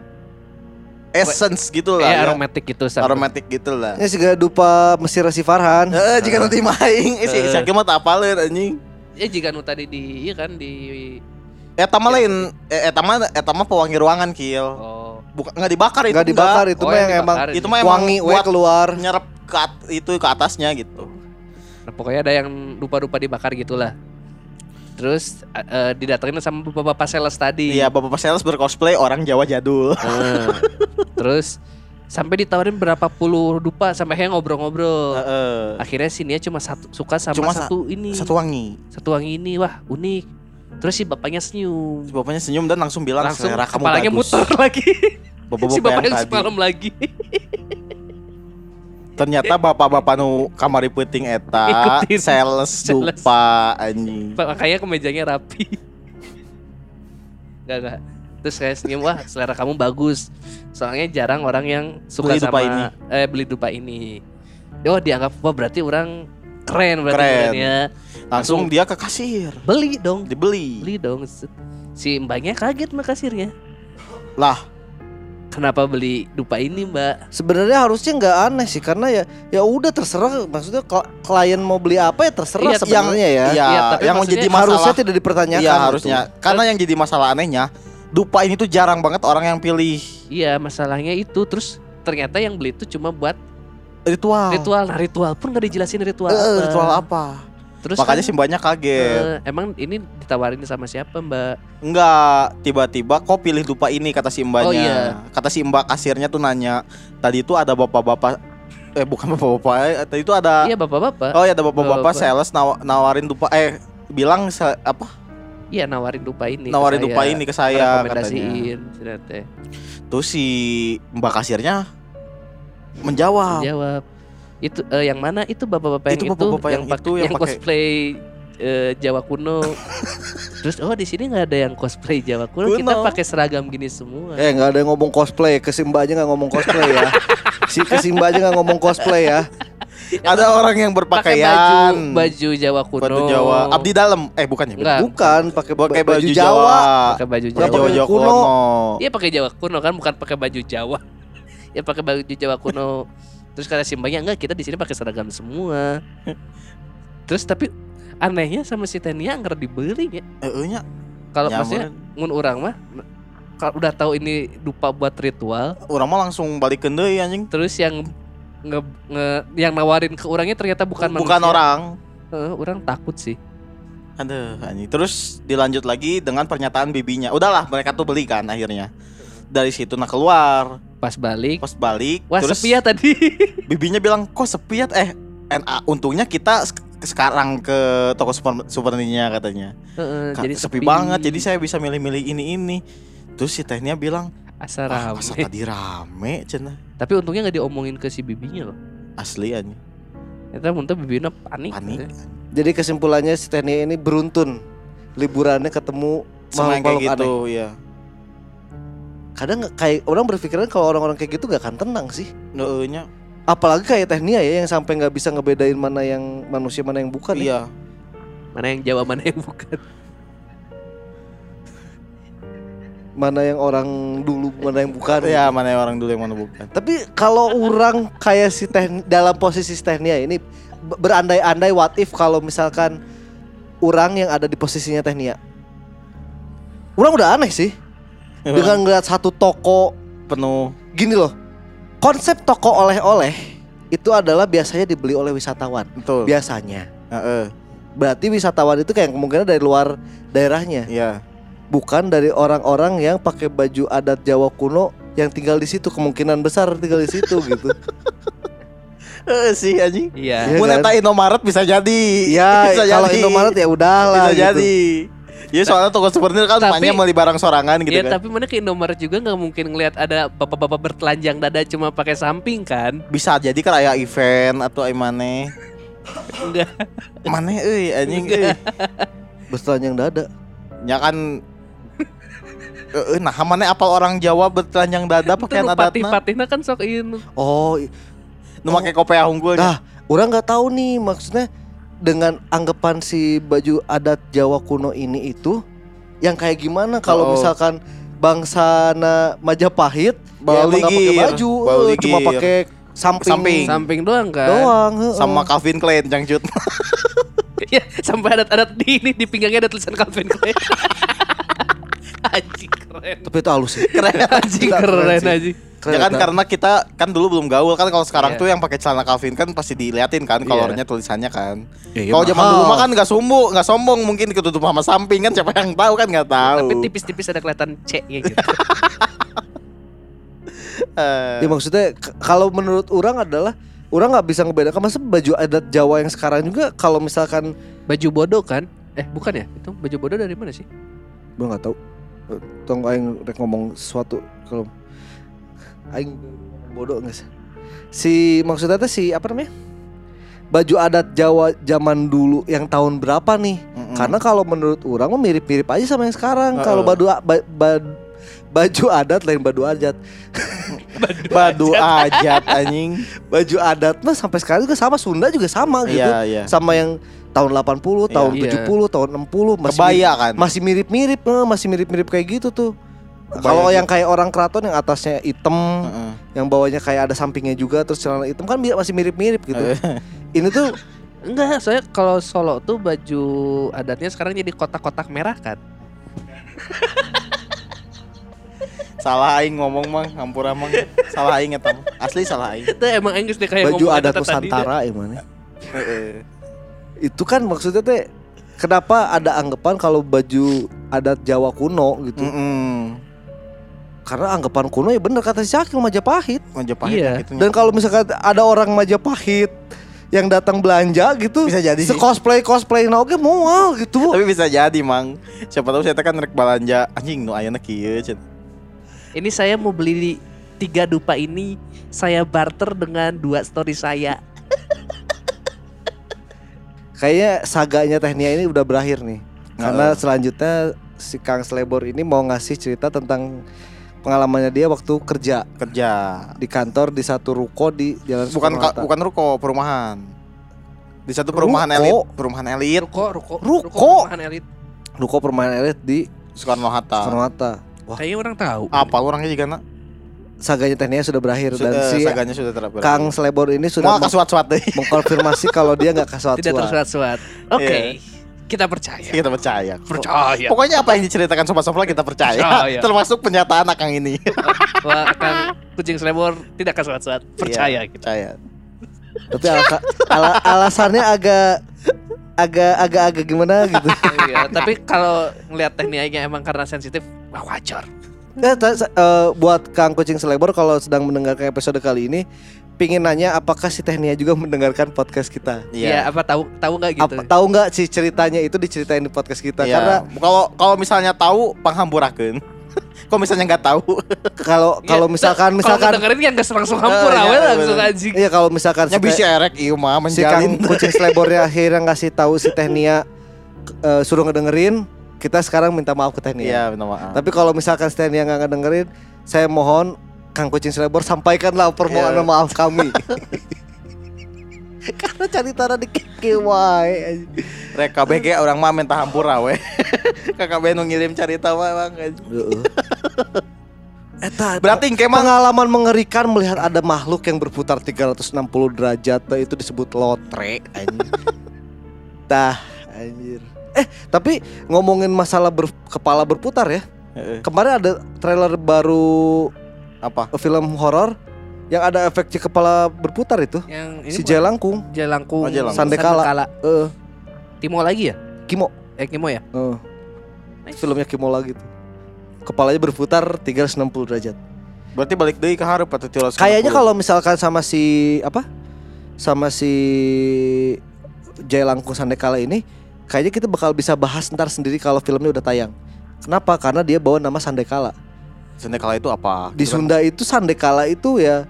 essence gitu lah. Eh ya. aromatik gitu sama. aromatik gitu lah. Ini sih dupa Mesir si Farhan. Eh, jika nanti main, eh, si Eh. Syakil mah tak apaleun anjing. Ya jika nu tadi di iya kan di Eta mah lain, eh, eta mah eta mah pewangi ruangan kill. oh Bukan enggak dibakar itu. Enggak dibakar itu Oh, mah yang yang emang Itu mah emang wangi we buat keluar. nyerap ke at- itu ke atasnya gitu. Nah, pokoknya ada yang dupa-dupa dibakar gitulah. Terus eh, didatengin sama bapak-bapak sales tadi. Iya, bapak sales bercosplay orang Jawa jadul. Nah, terus sampai ditawarin berapa puluh dupa sampai kayak ngobrol-ngobrol. Heeh. Akhirnya si Nia cuma satu suka sama Cuma sa- satu ini. Satu wangi. Satu wangi ini wah unik. Terus si bapaknya senyum. Si bapaknya senyum dan langsung bilang Langsung selera kamu kepalanya bagus. muter lagi. Bapak-bapak si bapak yang yang tadi. semalam lagi. Ternyata bapak-bapak nu kamari peuting eta Ikutin. sales dupa anjing. Makanya kemejanya rapi. Enggak enggak. Terus saya senyum wah selera kamu bagus. Soalnya jarang orang yang suka Beli dupa sama ini. eh beli dupa ini. Oh dianggap wah berarti orang keren berarti Keren. bukannya. Langsung dia ke kasir, Beli dong. dibeli. Beli dong. Si mbaknya kaget sama kasirnya. Lah, Kenapa beli dupa ini mbak? Sebenarnya harusnya nggak aneh sih karena ya ya udah terserah maksudnya kl- klien mau beli apa ya terserah Iya, sebenarnya ya. Iya, Iya, tapi yang menjadi masalah harusnya tidak dipertanyakan. Iya, gitu. harusnya. Karena yang jadi masalah anehnya, dupa ini tuh jarang banget orang yang pilih Iya masalahnya itu terus ternyata yang beli itu cuma buat ritual. ritual. Nah ritual pun gak dijelasin ritual Eh, apa. ritual apa? Terus Makanya kan, si mbaknya kaget. eh, emang ini ditawarin sama siapa mbak? Enggak, tiba-tiba kok pilih dupa ini kata si mbaknya. Oh, iya. Kata si mbak kasirnya tuh nanya, tadi itu ada bapak-bapak eh bukan bapak-bapak, eh, tadi itu ada Iya bapak-bapak. Oh ya ada bapak-bapak sales naw- nawarin dupa eh bilang se- apa? Iya nawarin dupa ini. nawarin saya. dupa ini ke saya katanya. Rekomendasiin. Terus si mbak kasirnya menjawab. Jawab. Itu eh, yang mana? Itu bapak-bapak yang Itu itu, bapak-bapak yang pak- itu, yang pakai- cosplay eh, Jawa kuno. Terus oh di sini nggak ada yang cosplay Jawa kuno. Kita Kuno. pakai seragam gini semua. Eh nggak ada yang ngomong cosplay, kesimba aja nggak ngomong cosplay ya. si kesimba aja nggak ngomong cosplay ya. Ada orang yang pakai berpakaian baju baju Jawa kuno. baju Jawa. Abdi dalam. Eh bukannya. Enggak. Bukan pakai Pakai baju, baju Jawa. Pakai baju Jawa. pakai Jawa Jawa kuno. Iya pakai Jawa kuno kan bukan pakai baju Jawa. Ya pakai baju Jawa kuno. Terus kata simbangnya enggak kita di sini pakai seragam semua. Terus tapi anehnya sama si Tenia nggak dibeli ya. Eh, nya. Kalau maksudnya ngun orang mah kalau udah tahu ini dupa buat ritual, Orang mah langsung balik deui anjing. terus yang nge, nge- yang nawarin ke orangnya ternyata bukan Bukan manusia. orang. Eh, orang takut sih. Aduh, anjing. Terus dilanjut lagi dengan pernyataan bibinya. Udahlah, mereka tuh beli kan akhirnya. Dari situ nah keluar, Pas balik, pas balik wah terus sepi ya tadi. bibinya bilang kok sepi ya eh NA untungnya kita sek- sekarang ke toko super superninya katanya Heeh, Ka- jadi sepi, banget jadi saya bisa milih-milih ini ini terus si tehnya bilang asa ah, rame. masa tadi rame cina Tapi untungnya nggak diomongin ke si bibinya loh. asli aja Ternyata muntah bibinya panik. panik Jadi kesimpulannya si Tenia ini beruntun liburannya ketemu sama yang kayak makhluk-makhluk gitu aneh. ya Kadang nggak- kayak orang berpikiran kalau orang-orang kayak gitu gak akan tenang sih. nya Apalagi kayak Tenia ya yang sampai nggak bisa ngebedain mana yang manusia mana yang bukan. ya. iya Mana yang Jawa mana yang bukan. Mana yang orang dulu mana yang bukan. ya mana yang orang dulu yang mana bukan Tapi kalau orang kayak si Teh dalam posisi si Tehnia ini be- berandai-andai what if kalau misalkan orang yang ada di posisinya Tehnia. Orang udah aneh sih dengan ngeliat satu toko penuh gini loh. Konsep toko oleh-oleh itu adalah biasanya dibeli oleh wisatawan. betul Biasanya. Heeh, Berarti wisatawan itu kayak kemungkinan dari luar daerahnya. iya bukan dari orang-orang yang pakai baju adat Jawa kuno yang tinggal di situ kemungkinan besar tinggal di situ gitu. Eh sih anjing. Iya. Iya Mun kan? Indomaret bisa jadi. Ya bisa kalau jadi. Indomaret ya bisa udahlah gitu. jadi. Ya soalnya toko souvenir kan semuanya beli barang sorangan gitu Iya kan. tapi mana ke Indomaret juga nggak mungkin ngelihat ada bapak-bapak bertelanjang dada cuma pakai samping kan? Bisa jadi kan aya event atau ai maneh. Enggak. Maneh euy anjing euy. Bertelanjang dada. Ya kan Eh, nah, mana apal orang Jawa bertelanjang dada pakaian Itu adatna? patih-patihna kan sok ieu. Oh, Nu make kopea unggul. Nah, orang nggak tahu nih maksudnya dengan anggapan si baju adat Jawa kuno ini itu yang kayak gimana kalau Oh. misalkan bangsa Majapahit Bawa ya pakai baju, bawa eh, cuma pakai samping, Samping. Samping doang kan? doang. sama Calvin Klein jangcut. Ya, sampai adat-adat di ini di pinggangnya ada tulisan Calvin Klein. Anjing keren. Tapi itu halus sih. Keren. Enggak, keren keren sih. Ya kan karena kita kan dulu belum gaul kan kalau sekarang Iya. tuh yang pakai celana Calvin kan pasti diliatin kan Iya. kolornya tulisannya kan. Ya, iya, kalau zaman dulu mah kan nggak sombong, nggak sombong mungkin ketutup sama samping kan siapa yang tahu kan nggak tahu. Tapi tipis-tipis ada kelihatan C gitu. Eh, Ya maksudnya kalau menurut orang adalah orang nggak bisa ngebedakan masa baju adat Jawa yang sekarang juga kalau misalkan Baju bodoh kan? Eh bukan ya? Itu baju bodoh dari mana sih? gue nggak tahu. Eh, Tong aing rek ngomong sesuatu kalau aing bodoh nggak sih? Si maksudnya tuh si apa namanya? Baju adat Jawa zaman dulu yang tahun berapa nih? mm-mm. Karena kalau menurut orang mirip-mirip aja sama yang sekarang. Heeh. Kalau baju a- ba- ba- baju adat lain baju adat. badu ajat anjing. Baju adat mah sampai sekarang juga sama Sunda juga sama gitu. Iya iya. Sama yang tahun 80, tahun Iya. 70, tahun 60 masih Kebaya kan. masih mirip-mirip, eh, masih mirip-mirip kayak gitu tuh. Kalau yang kayak orang keraton yang atasnya hitam, Heeh. yang bawahnya kayak ada sampingnya juga terus celana hitam kan masih mirip-mirip gitu. Ini tuh Enggak, saya kalau Solo tuh baju adatnya sekarang jadi kotak-kotak merah kan. Salah aing ngomong mang, hampura mang. Salah aing eta. Asli salah aing. Itu emang Inggris deh kayak baju adat. Nusantara ya mana? Heeh. Itu kan maksudnya teh kenapa ada anggapan kalau baju adat Jawa kuno gitu? Mm-mm. Karena anggapan kuno ya bener kata si Cakil Majapahit. Majapahit Iya. gitu Dan kalau misalkan ada orang Majapahit yang datang belanja gitu Bisa jadi sih. cosplay cosplay oke mual gitu Tapi bisa jadi mang. Siapa tahu saya kan rek balanja anjing nu ayeuna kieu. Ini saya mau beli di tiga dupa ini saya barter dengan dua story saya. kayaknya saganya Tehnia ini udah berakhir nih karena selanjutnya si Kang Slebor ini mau ngasih cerita tentang pengalamannya dia waktu kerja Kerja. di kantor di satu ruko di Jalan Bukan ka- bukan ruko, perumahan. Di satu perumahan Ruko? elit, perumahan elit Ruko, ruko, Ruko. perumahan elit. ruko permainan elit di Soekarno Hatta. Soekarno-Hatta. Wah, Kayaknya orang tahu. Apa orangnya juga nak? saganya Tehnia sudah berakhir dan Sudah, si saganya sudah terakhir. Kang Slebor ini sudah mau meng- kasuat-suat deh. mengkonfirmasi kalau dia nggak Tidak kasuat-suat. tersuat-suat. Oke, Iya. Kita percaya. Kita percaya. Percaya. Pokoknya apa yang diceritakan sobat-sobat kita percaya. Percaya. Termasuk pernyataan Akang ini. Wah, Kang kucing selebor tidak kasuat-suat. Percaya Iya, kita. Percaya. Tapi ala- alasannya agak agak agak agak gimana gitu. Iya, tapi kalau ngelihat tekniknya emang karena sensitif, wah wajar. Ya, eh, buat Kang Kucing Selebor kalau sedang mendengarkan episode kali ini, pingin nanya apakah si Tehnia juga mendengarkan podcast kita? Iya, apa tahu tahu nggak gitu? Apa, tahu nggak sih ceritanya itu diceritain di podcast kita? Iya. Karena kalau kalau misalnya tahu panghampurakeun. Kalau misalnya nggak tahu, kalau kalau Iya, misalkan kalau misalkan dengerin kan gak langsung hampur, awe iya, langsung anjing. iya kalau misalkan si, bisa erek ieu mah si Kang menjalin. Kucing Selebornya akhirnya ngasih tahu si Tehnia eh, suruh ngedengerin, kita sekarang minta maaf ke Tehnia. Iya, minta maaf. Tapi kalau misalkan yang nggak dengerin, saya mohon Kang Kucing Selebor sampaikanlah permohonan Iya. maaf kami. Karena cari tanah di kiki wae. Rek KBG orang mah minta hampura we. KKB nu ngirim cerita mah bang. Eta, Berarti mah pengalaman mengerikan melihat ada makhluk yang berputar 360 derajat itu disebut lotre anjir. Dah anjir. Eh, tapi ngomongin masalah ber- kepala berputar ya. Kemarin ada trailer baru apa? film horor yang ada efek si kepala berputar itu. Yang ini si Jelangkung. Jelangkung. Oh, Jelangkung. Sandekala. Eh, Timo lagi ya? Kimo. Eh Kimo ya? Eh. Filmnya Kimola gitu. Kepalanya berputar 360 derajat. Berarti balik deui ke hareup atau tilas Kayaknya kalau misalkan sama si apa? Sama si Jay Langkung Sandekala ini kayaknya kita bakal bisa bahas ntar sendiri kalau filmnya udah tayang. Kenapa? Karena dia bawa nama Sandekala. Sandekala itu apa? Di Gitu kan? Sunda itu Sandekala itu ya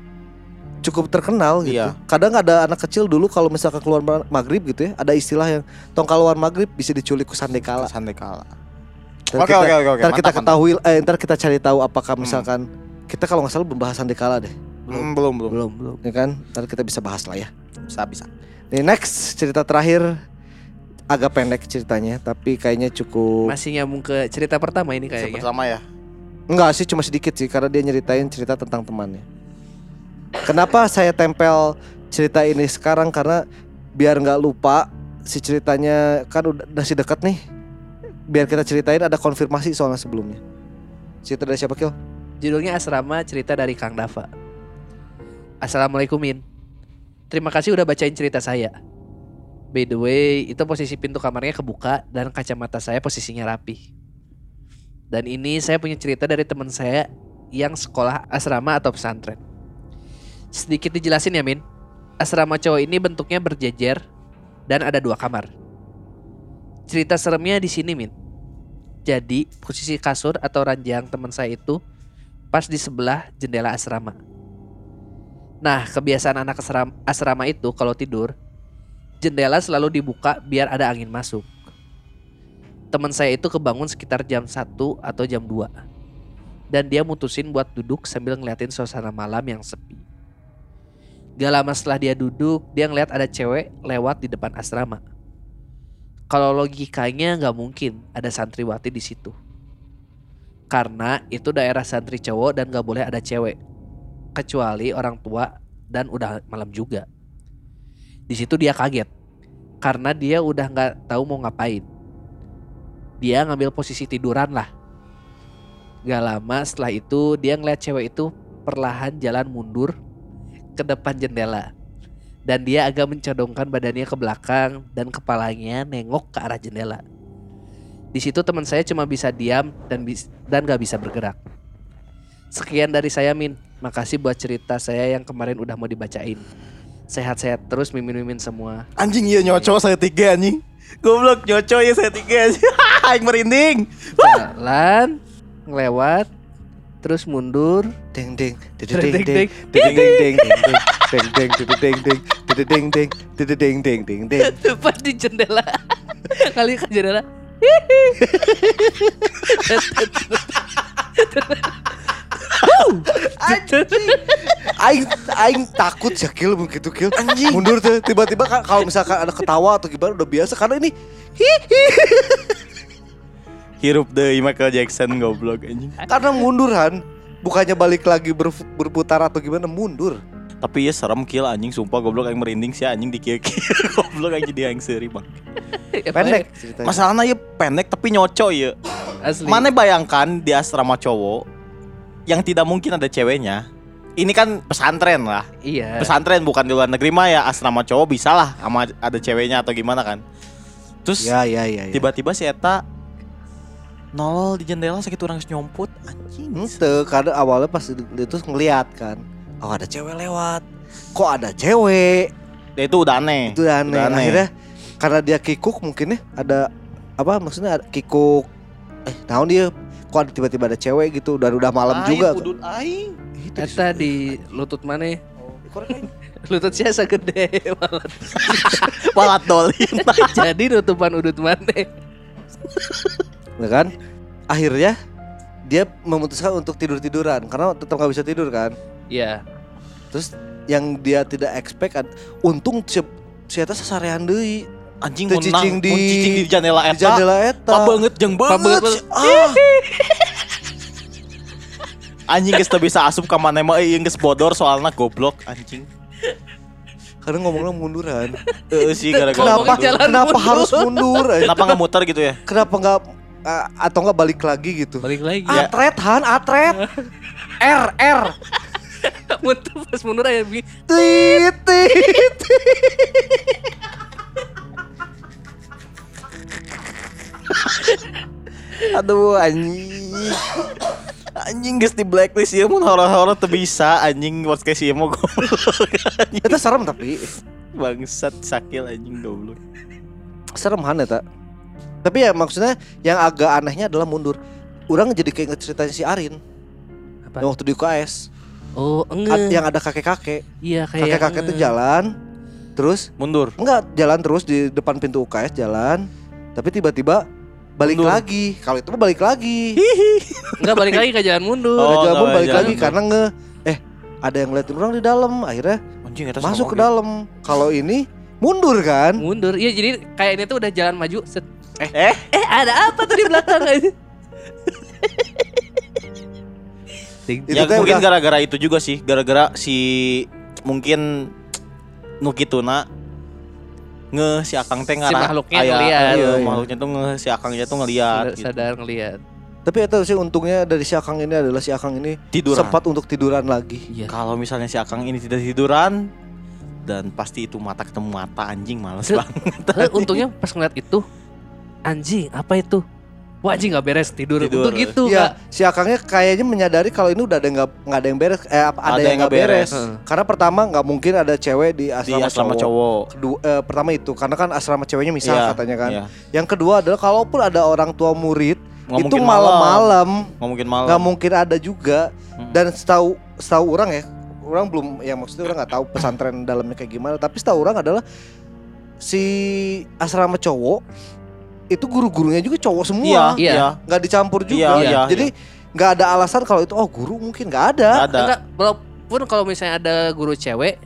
cukup terkenal gitu. Iya. Kadang ada anak kecil dulu kalau misalkan keluar ma- maghrib gitu ya, ada istilah yang tong keluar maghrib bisa diculik ku Sandekala. Sandekala. Ntar Oke kita- oke oke oke. Ntar kita Mantap, ketahui, eh, ntar kita cari tahu apakah misalkan kita kalau nggak salah membahas Sandekala deh, mantap. Hmm, belum belum. Belum, belum. ya kan? Ntar kita bisa bahas lah ya. Bisa bisa. Nih next cerita terakhir agak pendek ceritanya, tapi kayaknya cukup. Masih nyambung ke cerita pertama ini kayaknya. Pertama ya. Enggak sih, cuma sedikit sih, karena dia nyeritain cerita tentang temannya. Kenapa saya tempel cerita ini sekarang? Karena biar nggak lupa si ceritanya kan udah masih dekat nih. Biar kita ceritain ada konfirmasi soalnya sebelumnya. Cerita dari siapa Kil? Judulnya Asrama Cerita dari Kang Dava. Assalamualaikum Min. Terima kasih udah bacain cerita saya. By the way, itu posisi pintu kamarnya kebuka dan kacamata saya posisinya rapi. Dan ini saya punya cerita dari teman saya yang sekolah asrama atau pesantren. Sedikit dijelasin ya Min. Asrama cowok ini bentuknya berjejer dan ada dua kamar. Cerita seremnya di sini Min. Jadi posisi kasur atau ranjang teman saya itu pas di sebelah jendela asrama. Nah, kebiasaan anak asrama, itu kalau tidur, jendela selalu dibuka biar ada angin masuk. Teman saya itu kebangun sekitar jam 1 atau jam 2. Dan dia mutusin buat duduk sambil ngeliatin suasana malam yang sepi. Gak lama setelah dia duduk, dia ngeliat ada cewek lewat di depan asrama. Kalau logikanya nggak mungkin ada santriwati di situ karena itu daerah santri cowok dan gak boleh ada cewek kecuali orang tua dan udah malam juga di situ dia kaget karena dia udah nggak tahu mau ngapain dia ngambil posisi tiduran lah gak lama setelah itu dia ngeliat cewek itu perlahan jalan mundur ke depan jendela dan dia agak mencodongkan badannya ke belakang dan kepalanya nengok ke arah jendela di situ teman saya cuma bisa diam dan bis dan gak bisa bergerak. Sekian dari saya Min. Makasih buat cerita saya yang kemarin udah mau dibacain. Sehat-sehat terus mimin-mimin semua. Anjing iya nyoco saya tiga anjing. Goblok nyoco ya settingnya yang merinding. Jalan Ngelewat Terus mundur. Deng deng Deng deng deng Deng deng deng Deng deng deng Deng deng deng Deng deng deng deng Deng deng Deng deng Tepat di jendela. Kali ke jendela. Anjing. Aing aing takut ya kill begitu kill anjing mundur tuh tiba-tiba ka- kalau misalkan ada ketawa atau gimana udah biasa karena ini Hirup deh Michael Jackson goblok anjing. karena munduran bukannya balik lagi berf- berputar atau gimana mundur Tapi ya serem kill anjing sumpah goblok aing merinding sih anjing di kieu goblok anjing dia yang seri bang. pendek ceritanya Masalahnya ya pendek tapi nyoco ya. Asli. Mana bayangkan di asrama cowok yang tidak mungkin ada ceweknya. Ini kan pesantren lah. Iya. Pesantren bukan di luar negeri mah ya asrama cowok bisa lah sama ada ceweknya atau gimana kan. Terus ya ya ya, ya. tiba-tiba si Eta nolol di jendela sakit orang nyomput anjing. Ente, karena awalnya pas itu itu ngeliat kan Oh ada cewek lewat Kok ada cewek Ya, itu udah aneh. Itu aneh. Udah aneh. Akhirnya karena dia kikuk mungkin ya Ada apa maksudnya ada kikuk Eh naon dia Kok ada tiba-tiba ada cewek gitu Dan udah malam Aing, juga aing. Itu Eta di lutut mana? Aing. Lutut saya gede malah. Walat dolin. Jadi nutupan udut mana? Ya kan Akhirnya dia memutuskan untuk tidur-tiduran Karena tetap gak bisa tidur kan Iya. Terus yang dia tidak expect ad- Untung si, si Eta sasarean deui Anjing menang, cicing di- mun cicing di jendela Di eta. jendela Eta Pa banget jeung Pa banget. banget, Ah. Anjing geus bisa asup ka mana mah euy geus bodor soalna goblok anjing. Karena ngomongnya munduran Heeh sih gara-gara Kenapa, kenapa mundur. harus mundur eh? Kenapa nggak muter gitu ya? Kenapa nggak uh, Atau nggak balik lagi gitu Balik lagi. Ya. Atret Han, atret R, R Mundur pas mundur aja bi. Tit, tit Aduh anjing. Anjing geus di blacklist ya mun horor-horor teu bisa anjing podcast ieu mah goblok. Anjing. Itu serem tapi Bangsat sakil anjing goblok. serem han eta. Tapi ya maksudnya yang agak anehnya adalah mundur. Orang jadi kayak ceritanya si Arin Apa? yang waktu di UKS Oh, enggak. yang ada kakek-kakek. Iya kayak Kakek-kakek tuh jalan terus Mundur. enggak jalan terus di depan pintu UKS jalan tapi tiba-tiba balik Mundur. lagi. Kalau itu mah balik lagi. Enggak balik lagi ke jalan mundur. Oh, jalan pun balik jalan lagi mundur. karena nge eh ada yang ngeliatin orang di dalam akhirnya Anjing masuk ke dalam. Kalau ini mundur kan? Mundur. Iya jadi kayak ini tuh udah jalan maju. Set. Eh, eh. Eh ada apa tuh di belakang aja? Itu ya mungkin gara-gara itu juga sih, gara-gara si mungkin nu kituna nge si Akang teh ngarah makhluknya aya- ngeliat. iya, Iya, iya. makhluknya tuh nge si Akangnya tuh ngeliat gitu. sadar ngelihat. Tapi itu sih untungnya dari si Akang ini adalah si Akang ini tiduran. sempat untuk tiduran lagi. Iya. Kalau misalnya si Akang ini tidak tiduran dan pasti itu mata ketemu mata anjing males banget. Untungnya pas ngeliat itu anjing apa itu? Wah anjing nggak beres tidur. Tidur. Untung gitu Iya, nggak. si Akangnya kayaknya menyadari kalau ini udah ada yang nggak nggak ada yang beres, eh apa ada, yang nggak beres. Heeh. Karena pertama nggak mungkin ada cewek di Di asrama, asrama cowok. cowok. Kedua, eh, pertama itu karena kan asrama ceweknya misal Iya, katanya kan. iya. Yang kedua adalah kalaupun ada orang tua murid Nggak itu malam-malam Nggak mungkin malam. nggak mungkin ada juga. Hmm. Dan setahu setahu orang ya, orang belum yang maksudnya orang nggak tahu pesantren dalamnya kayak gimana. Tapi setahu orang adalah si asrama cowok itu guru-gurunya juga cowok semua. Iya, Iya. iya. nggak dicampur juga. Iya, iya, Jadi nggak ada alasan kalau itu oh guru mungkin nggak ada. Nggak ada. Enggak, walaupun kalau misalnya ada guru cewek,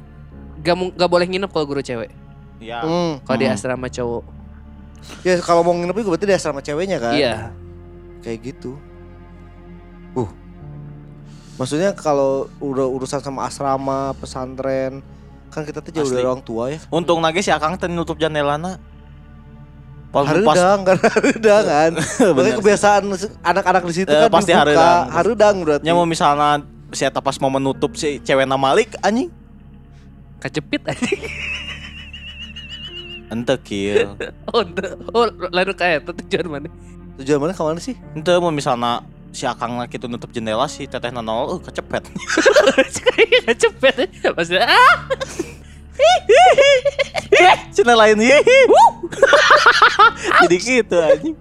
gak, gak boleh nginep kalau guru cewek. Iya. Hmm. Kalau di Hmm. asrama cowok. Ya kalau mau nginep juga berarti di asrama ceweknya kan. Iya. Kayak gitu. Uh. Maksudnya kalau udah urusan sama asrama, pesantren, kan kita tuh jauh Asli. dari orang tua ya. Untung nage si Akang teh nutup jandelana. Pas pas Harudang kan harudang kan. Makanya bener. kebiasaan anak-anak di situ Eh, kan pasti dibuka. harudang. Harudang berarti. Nya mau misalnya si eta pas mau menutup si cewek nama Malik anjing. Kejepit anjing. Ente kieu. Oh, ente- oh lalu kayak itu tujuan mana? Tujuan mana ke mana sih? Ente mau misalnya si Akang lagi tuh nutup jendela si teteh nol uh, kecepet. Kayak kejepit ya. Maksudnya ah, Cina lain hihi. Jadi gitu anjing.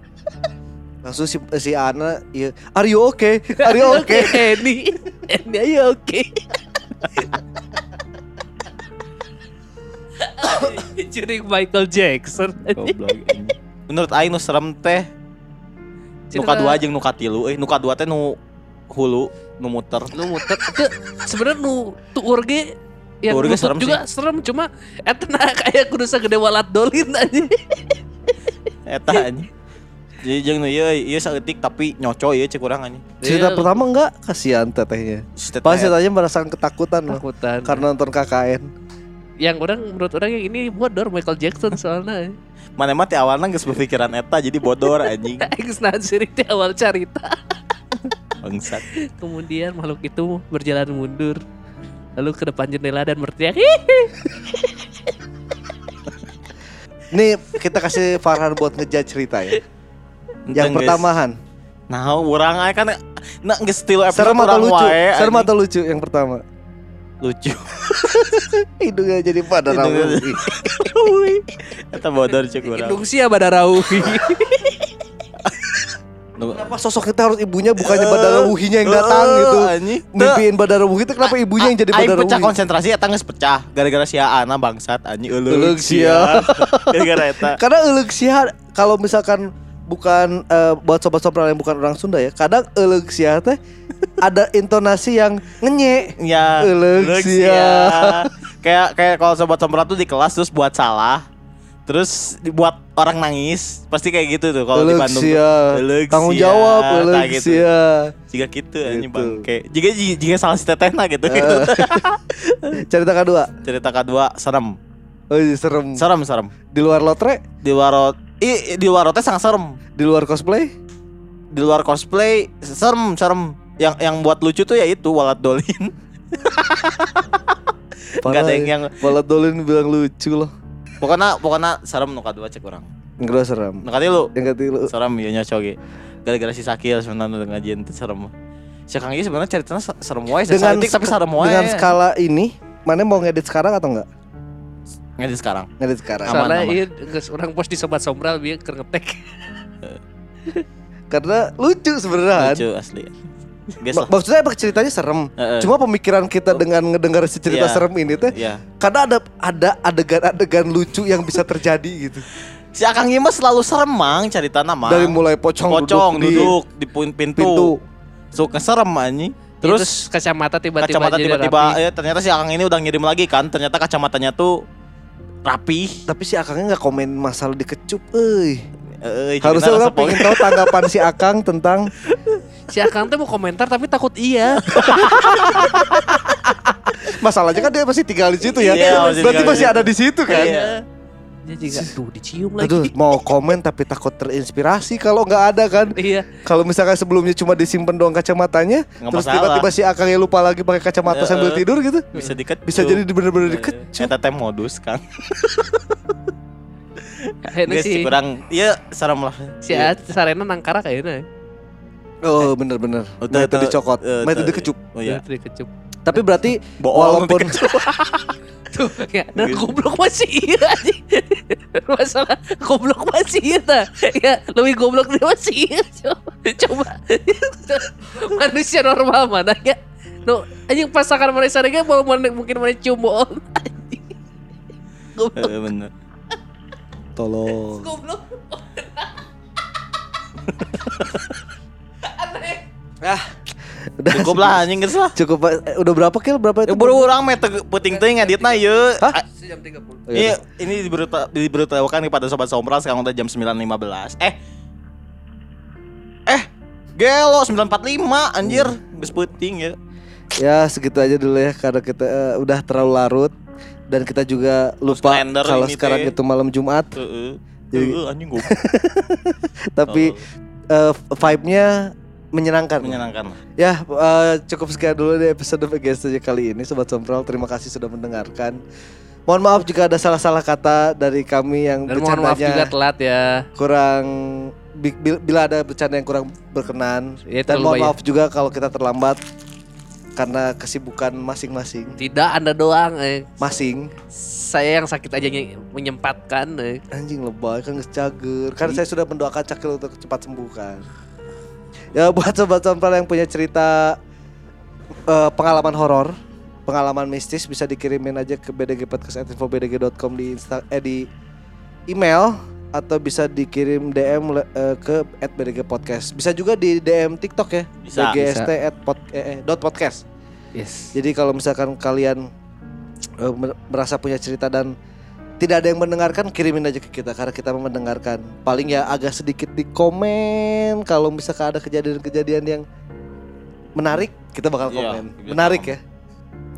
Langsung si si Ana, iya, are you okay? Are you okay? Ini, ini ayo oke. Jadi Michael Jackson. Menurut aing nu serem teh nu kadua jeung nu katilu euy nu kadua teh nu hulu nu muter. nu muter itu sebenarnya nu tuur ge ge nutut serem juga serem cuma eta nah kayak kudu sagede walat dolin aja Eta anjing. Jadi jeung nu ieu ieu saeutik tapi nyoco ieu cek urang anjing. Cerita Iya. pertama enggak kasihan tetehnya. Pas ceritanya merasakan ketakutan loh takutan karena nonton KKN. yang orang menurut orang yang ini bodor Michael Jackson soalnya mana mah ti awalna geus berpikiran eta jadi bodor anjing. Nahan sirik di awal cerita Bangsat. kemudian makhluk itu berjalan mundur lalu ke depan jendela dan berteriak "Hihi." Nih kita kasih Farhan buat ngejudge cerita ya. Yang pertamahan. Nah, urang aya kan nah geus tilu episode Serem atau lucu? wae, Serem atau lucu yang pertama? lucu. Hidungnya jadi pada rambut. Eta bodor cek urang. Hidung sia Badarauhi Nu- Kenapa sosok kita harus ibunya bukannya Badara Wuhinya yang datang Eh, gitu? Mimpiin Badara Wuhi itu kenapa ibunya yang jadi Aing Badara pecah Wuhi? konsentrasi eta geus pecah gara-gara si Ana bangsat anjing Euleuh sia. Gara-gara eta. Karena euleuh sia kalau misalkan bukan eh, buat sobat-sobat yang bukan orang Sunda ya, kadang euleuh sia teh ada intonasi yang ngenye. Ya, Euleuh sia. Kayak kayak kalau sobat sombrat tuh di kelas terus buat salah. Terus dibuat orang nangis, pasti kayak gitu tuh kalau di Bandung. sia. tuh. Euleuh Tanggung jawab Nah, euleuh gitu. sia. Jika gitu Gitu. bangke. Jika jika salah si tetehna gitu. gitu. Eh. Cerita kedua. Cerita kedua serem. Oh, iya, serem. Serem serem. Di luar lotre, Di luar i, di luar teh sangat serem. di luar cosplay, Di luar cosplay serem serem. Yang yang buat lucu tuh ya itu walat dolin. Enggak ada yang, yang Walat Dolin bilang lucu loh. Pokoknya pokoknya serem nu kadua cek orang. Yang kedua serem. Nu katilu Yang ketiga serem nya coge. gara-gara si Sakil sebenarnya ngajian itu serem. Si Kang Ieu sebenarnya ceritanya se- serem wae, dengan dengan tapi serem wae. dengan skala ini mana mau ngedit sekarang atau enggak ngedit sekarang. ngedit sekarang Aman, Soalnya aman. ieu geus urang pos di sobat sombral bieu keur ngetek. karena lucu sebenarnya. Lucu asli. Guys Mak- maksudnya emang ceritanya serem Heeh. cuma pemikiran kita dengan ngedengar si cerita Iya. serem ini teh ya. karena ada ada adegan-adegan lucu yang bisa terjadi gitu Si Akang Ieu mah selalu serem mang cerita nama. dari mulai pocong, pocong duduk, di duduk di pin- pintu. pintu Suka serem anjing. Terus Terus kacamata tiba-tiba kacamata tiba-tiba rapi. ya ternyata si Akang ini udah ngirim lagi kan. Ternyata kacamatanya tuh rapi. tapi si akangnya nggak komen masalah dikecup euy Eh, harusnya orang pengen tahu tanggapan si akang tentang Si Akang teh mau komentar tapi takut iya. masalahnya kan dia masih tinggal di situ ya Iya, masih berarti masih ada di situ kan Iya. Dia juga tuh dicium lagi. Aduh, mau komen tapi takut terinspirasi kalau nggak ada kan. Iya. Kalau misalkan sebelumnya cuma disimpan doang kacamatanya, Nggak terus tiba-tiba si akangnya lupa lagi pakai kacamata Eh, sambil tidur gitu. bisa dikecup. Bisa jadi bener-bener dikecup. Eta teh modus kan. Kayaknya sih kurang iya serem lah. si A- Sarena nangkara kayaknya. Oh, bener-bener. Oh, Metode tuh, tuh, dicokot, eh, metode kecup. Oh iya. Dia kecup. Tapi berarti Bohong walaupun. Tuh, ya, dan Gitu. goblok masih iya. Masalah goblok masih iya ta. Ya, lebih goblok dia masih iya. Coba, coba. Manusia normal mana ya? No, anjing pasangan mereka sadege mau mana- mungkin mana cium bohong. Anjing. Goblok, Eh, bener. tolong. goblok. Ah, udah Cukup lah anjing geus lah. Cukup eh, udah berapa kill? Berapa Ya itu? buru urang meh penting teuing ngeditna ieu. Hah? Ah, Sejam 30. Oh, iya. Iya, ini diberita diberitahukan kepada sobat sombral sekarang udah jam 9.15. Eh. Eh, gelo 9.45 anjir. Geus penting ya. Ya segitu aja dulu ya karena kita eh, udah terlalu larut dan kita juga lupa kalau sekarang itu malam Jumat Heeh. Jadi- Heeh, anjing gua. tapi eh, vibe-nya menyenangkan. menyenangkan. Ya eh, cukup sekian dulu di episode VGS saja kali ini Sobat Sompral Terima kasih sudah mendengarkan Mohon maaf jika ada salah-salah kata dari kami yang Dan mohon maaf juga telat ya. kurang bi- bil- Bila ada bercanda yang kurang berkenan Ya, Dan mohon maaf juga kalau kita terlambat Karena kesibukan masing-masing Tidak Anda doang eh. Masing Saya yang sakit aja ny- menyempatkan eh. Anjing lebay kan geus cager. Kan saya sudah mendoakan Cakil untuk cepat sembuh kan. Ya buat sobat sompral yang punya cerita eh, pengalaman horor, pengalaman mistis bisa dikirimin aja ke bdgpodcast@infobdg.com di insta eh di email atau bisa dikirim DM le- eh, ke @bdgpodcast. Bisa juga di DM TikTok ya. Bisa, bgst at pod, eh, eh, dot podcast. Yes. Jadi kalau misalkan kalian mer- merasa punya cerita dan tidak ada yang mendengarkan, kirimin aja ke kita karena kita mendengarkan. Paling ya agak sedikit di komen kalau misalkan ada kejadian-kejadian yang menarik, kita bakal Iya, komen. menarik ya.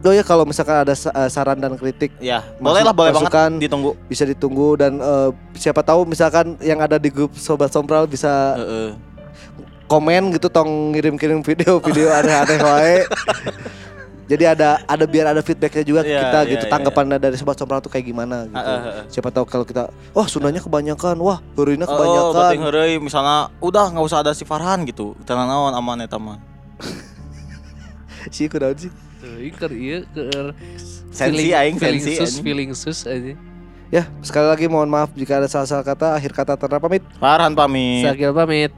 Oh ya kalau misalkan ada eh, saran dan kritik Ya, boleh lah, boleh banget masukan. ditunggu. bisa ditunggu dan eh, siapa tahu misalkan yang ada di grup sobat sompral bisa Heeh. komen gitu tong ngirim-kirim video-video aneh-aneh wae. Jadi ada ada biar ada feedbacknya juga Iya, kita iya, gitu iya, tanggapan dari sobat sompral tuh kayak gimana gitu. Heeh, heeh. Siapa tahu kalau kita wah Sundanya kebanyakan, wah Heurina Oh, kebanyakan. penting heureuy misalnya udah nggak usah ada si Farhan gitu. Tenang naon aman eta mah. Sih kunaon sih. Keur ieu keur Sensi aing feeling sensi sus anjing. feeling sus aja. Ya, sekali lagi mohon maaf jika ada salah-salah kata, akhir kata terapamit. Farhan pamit. Sakil pamit.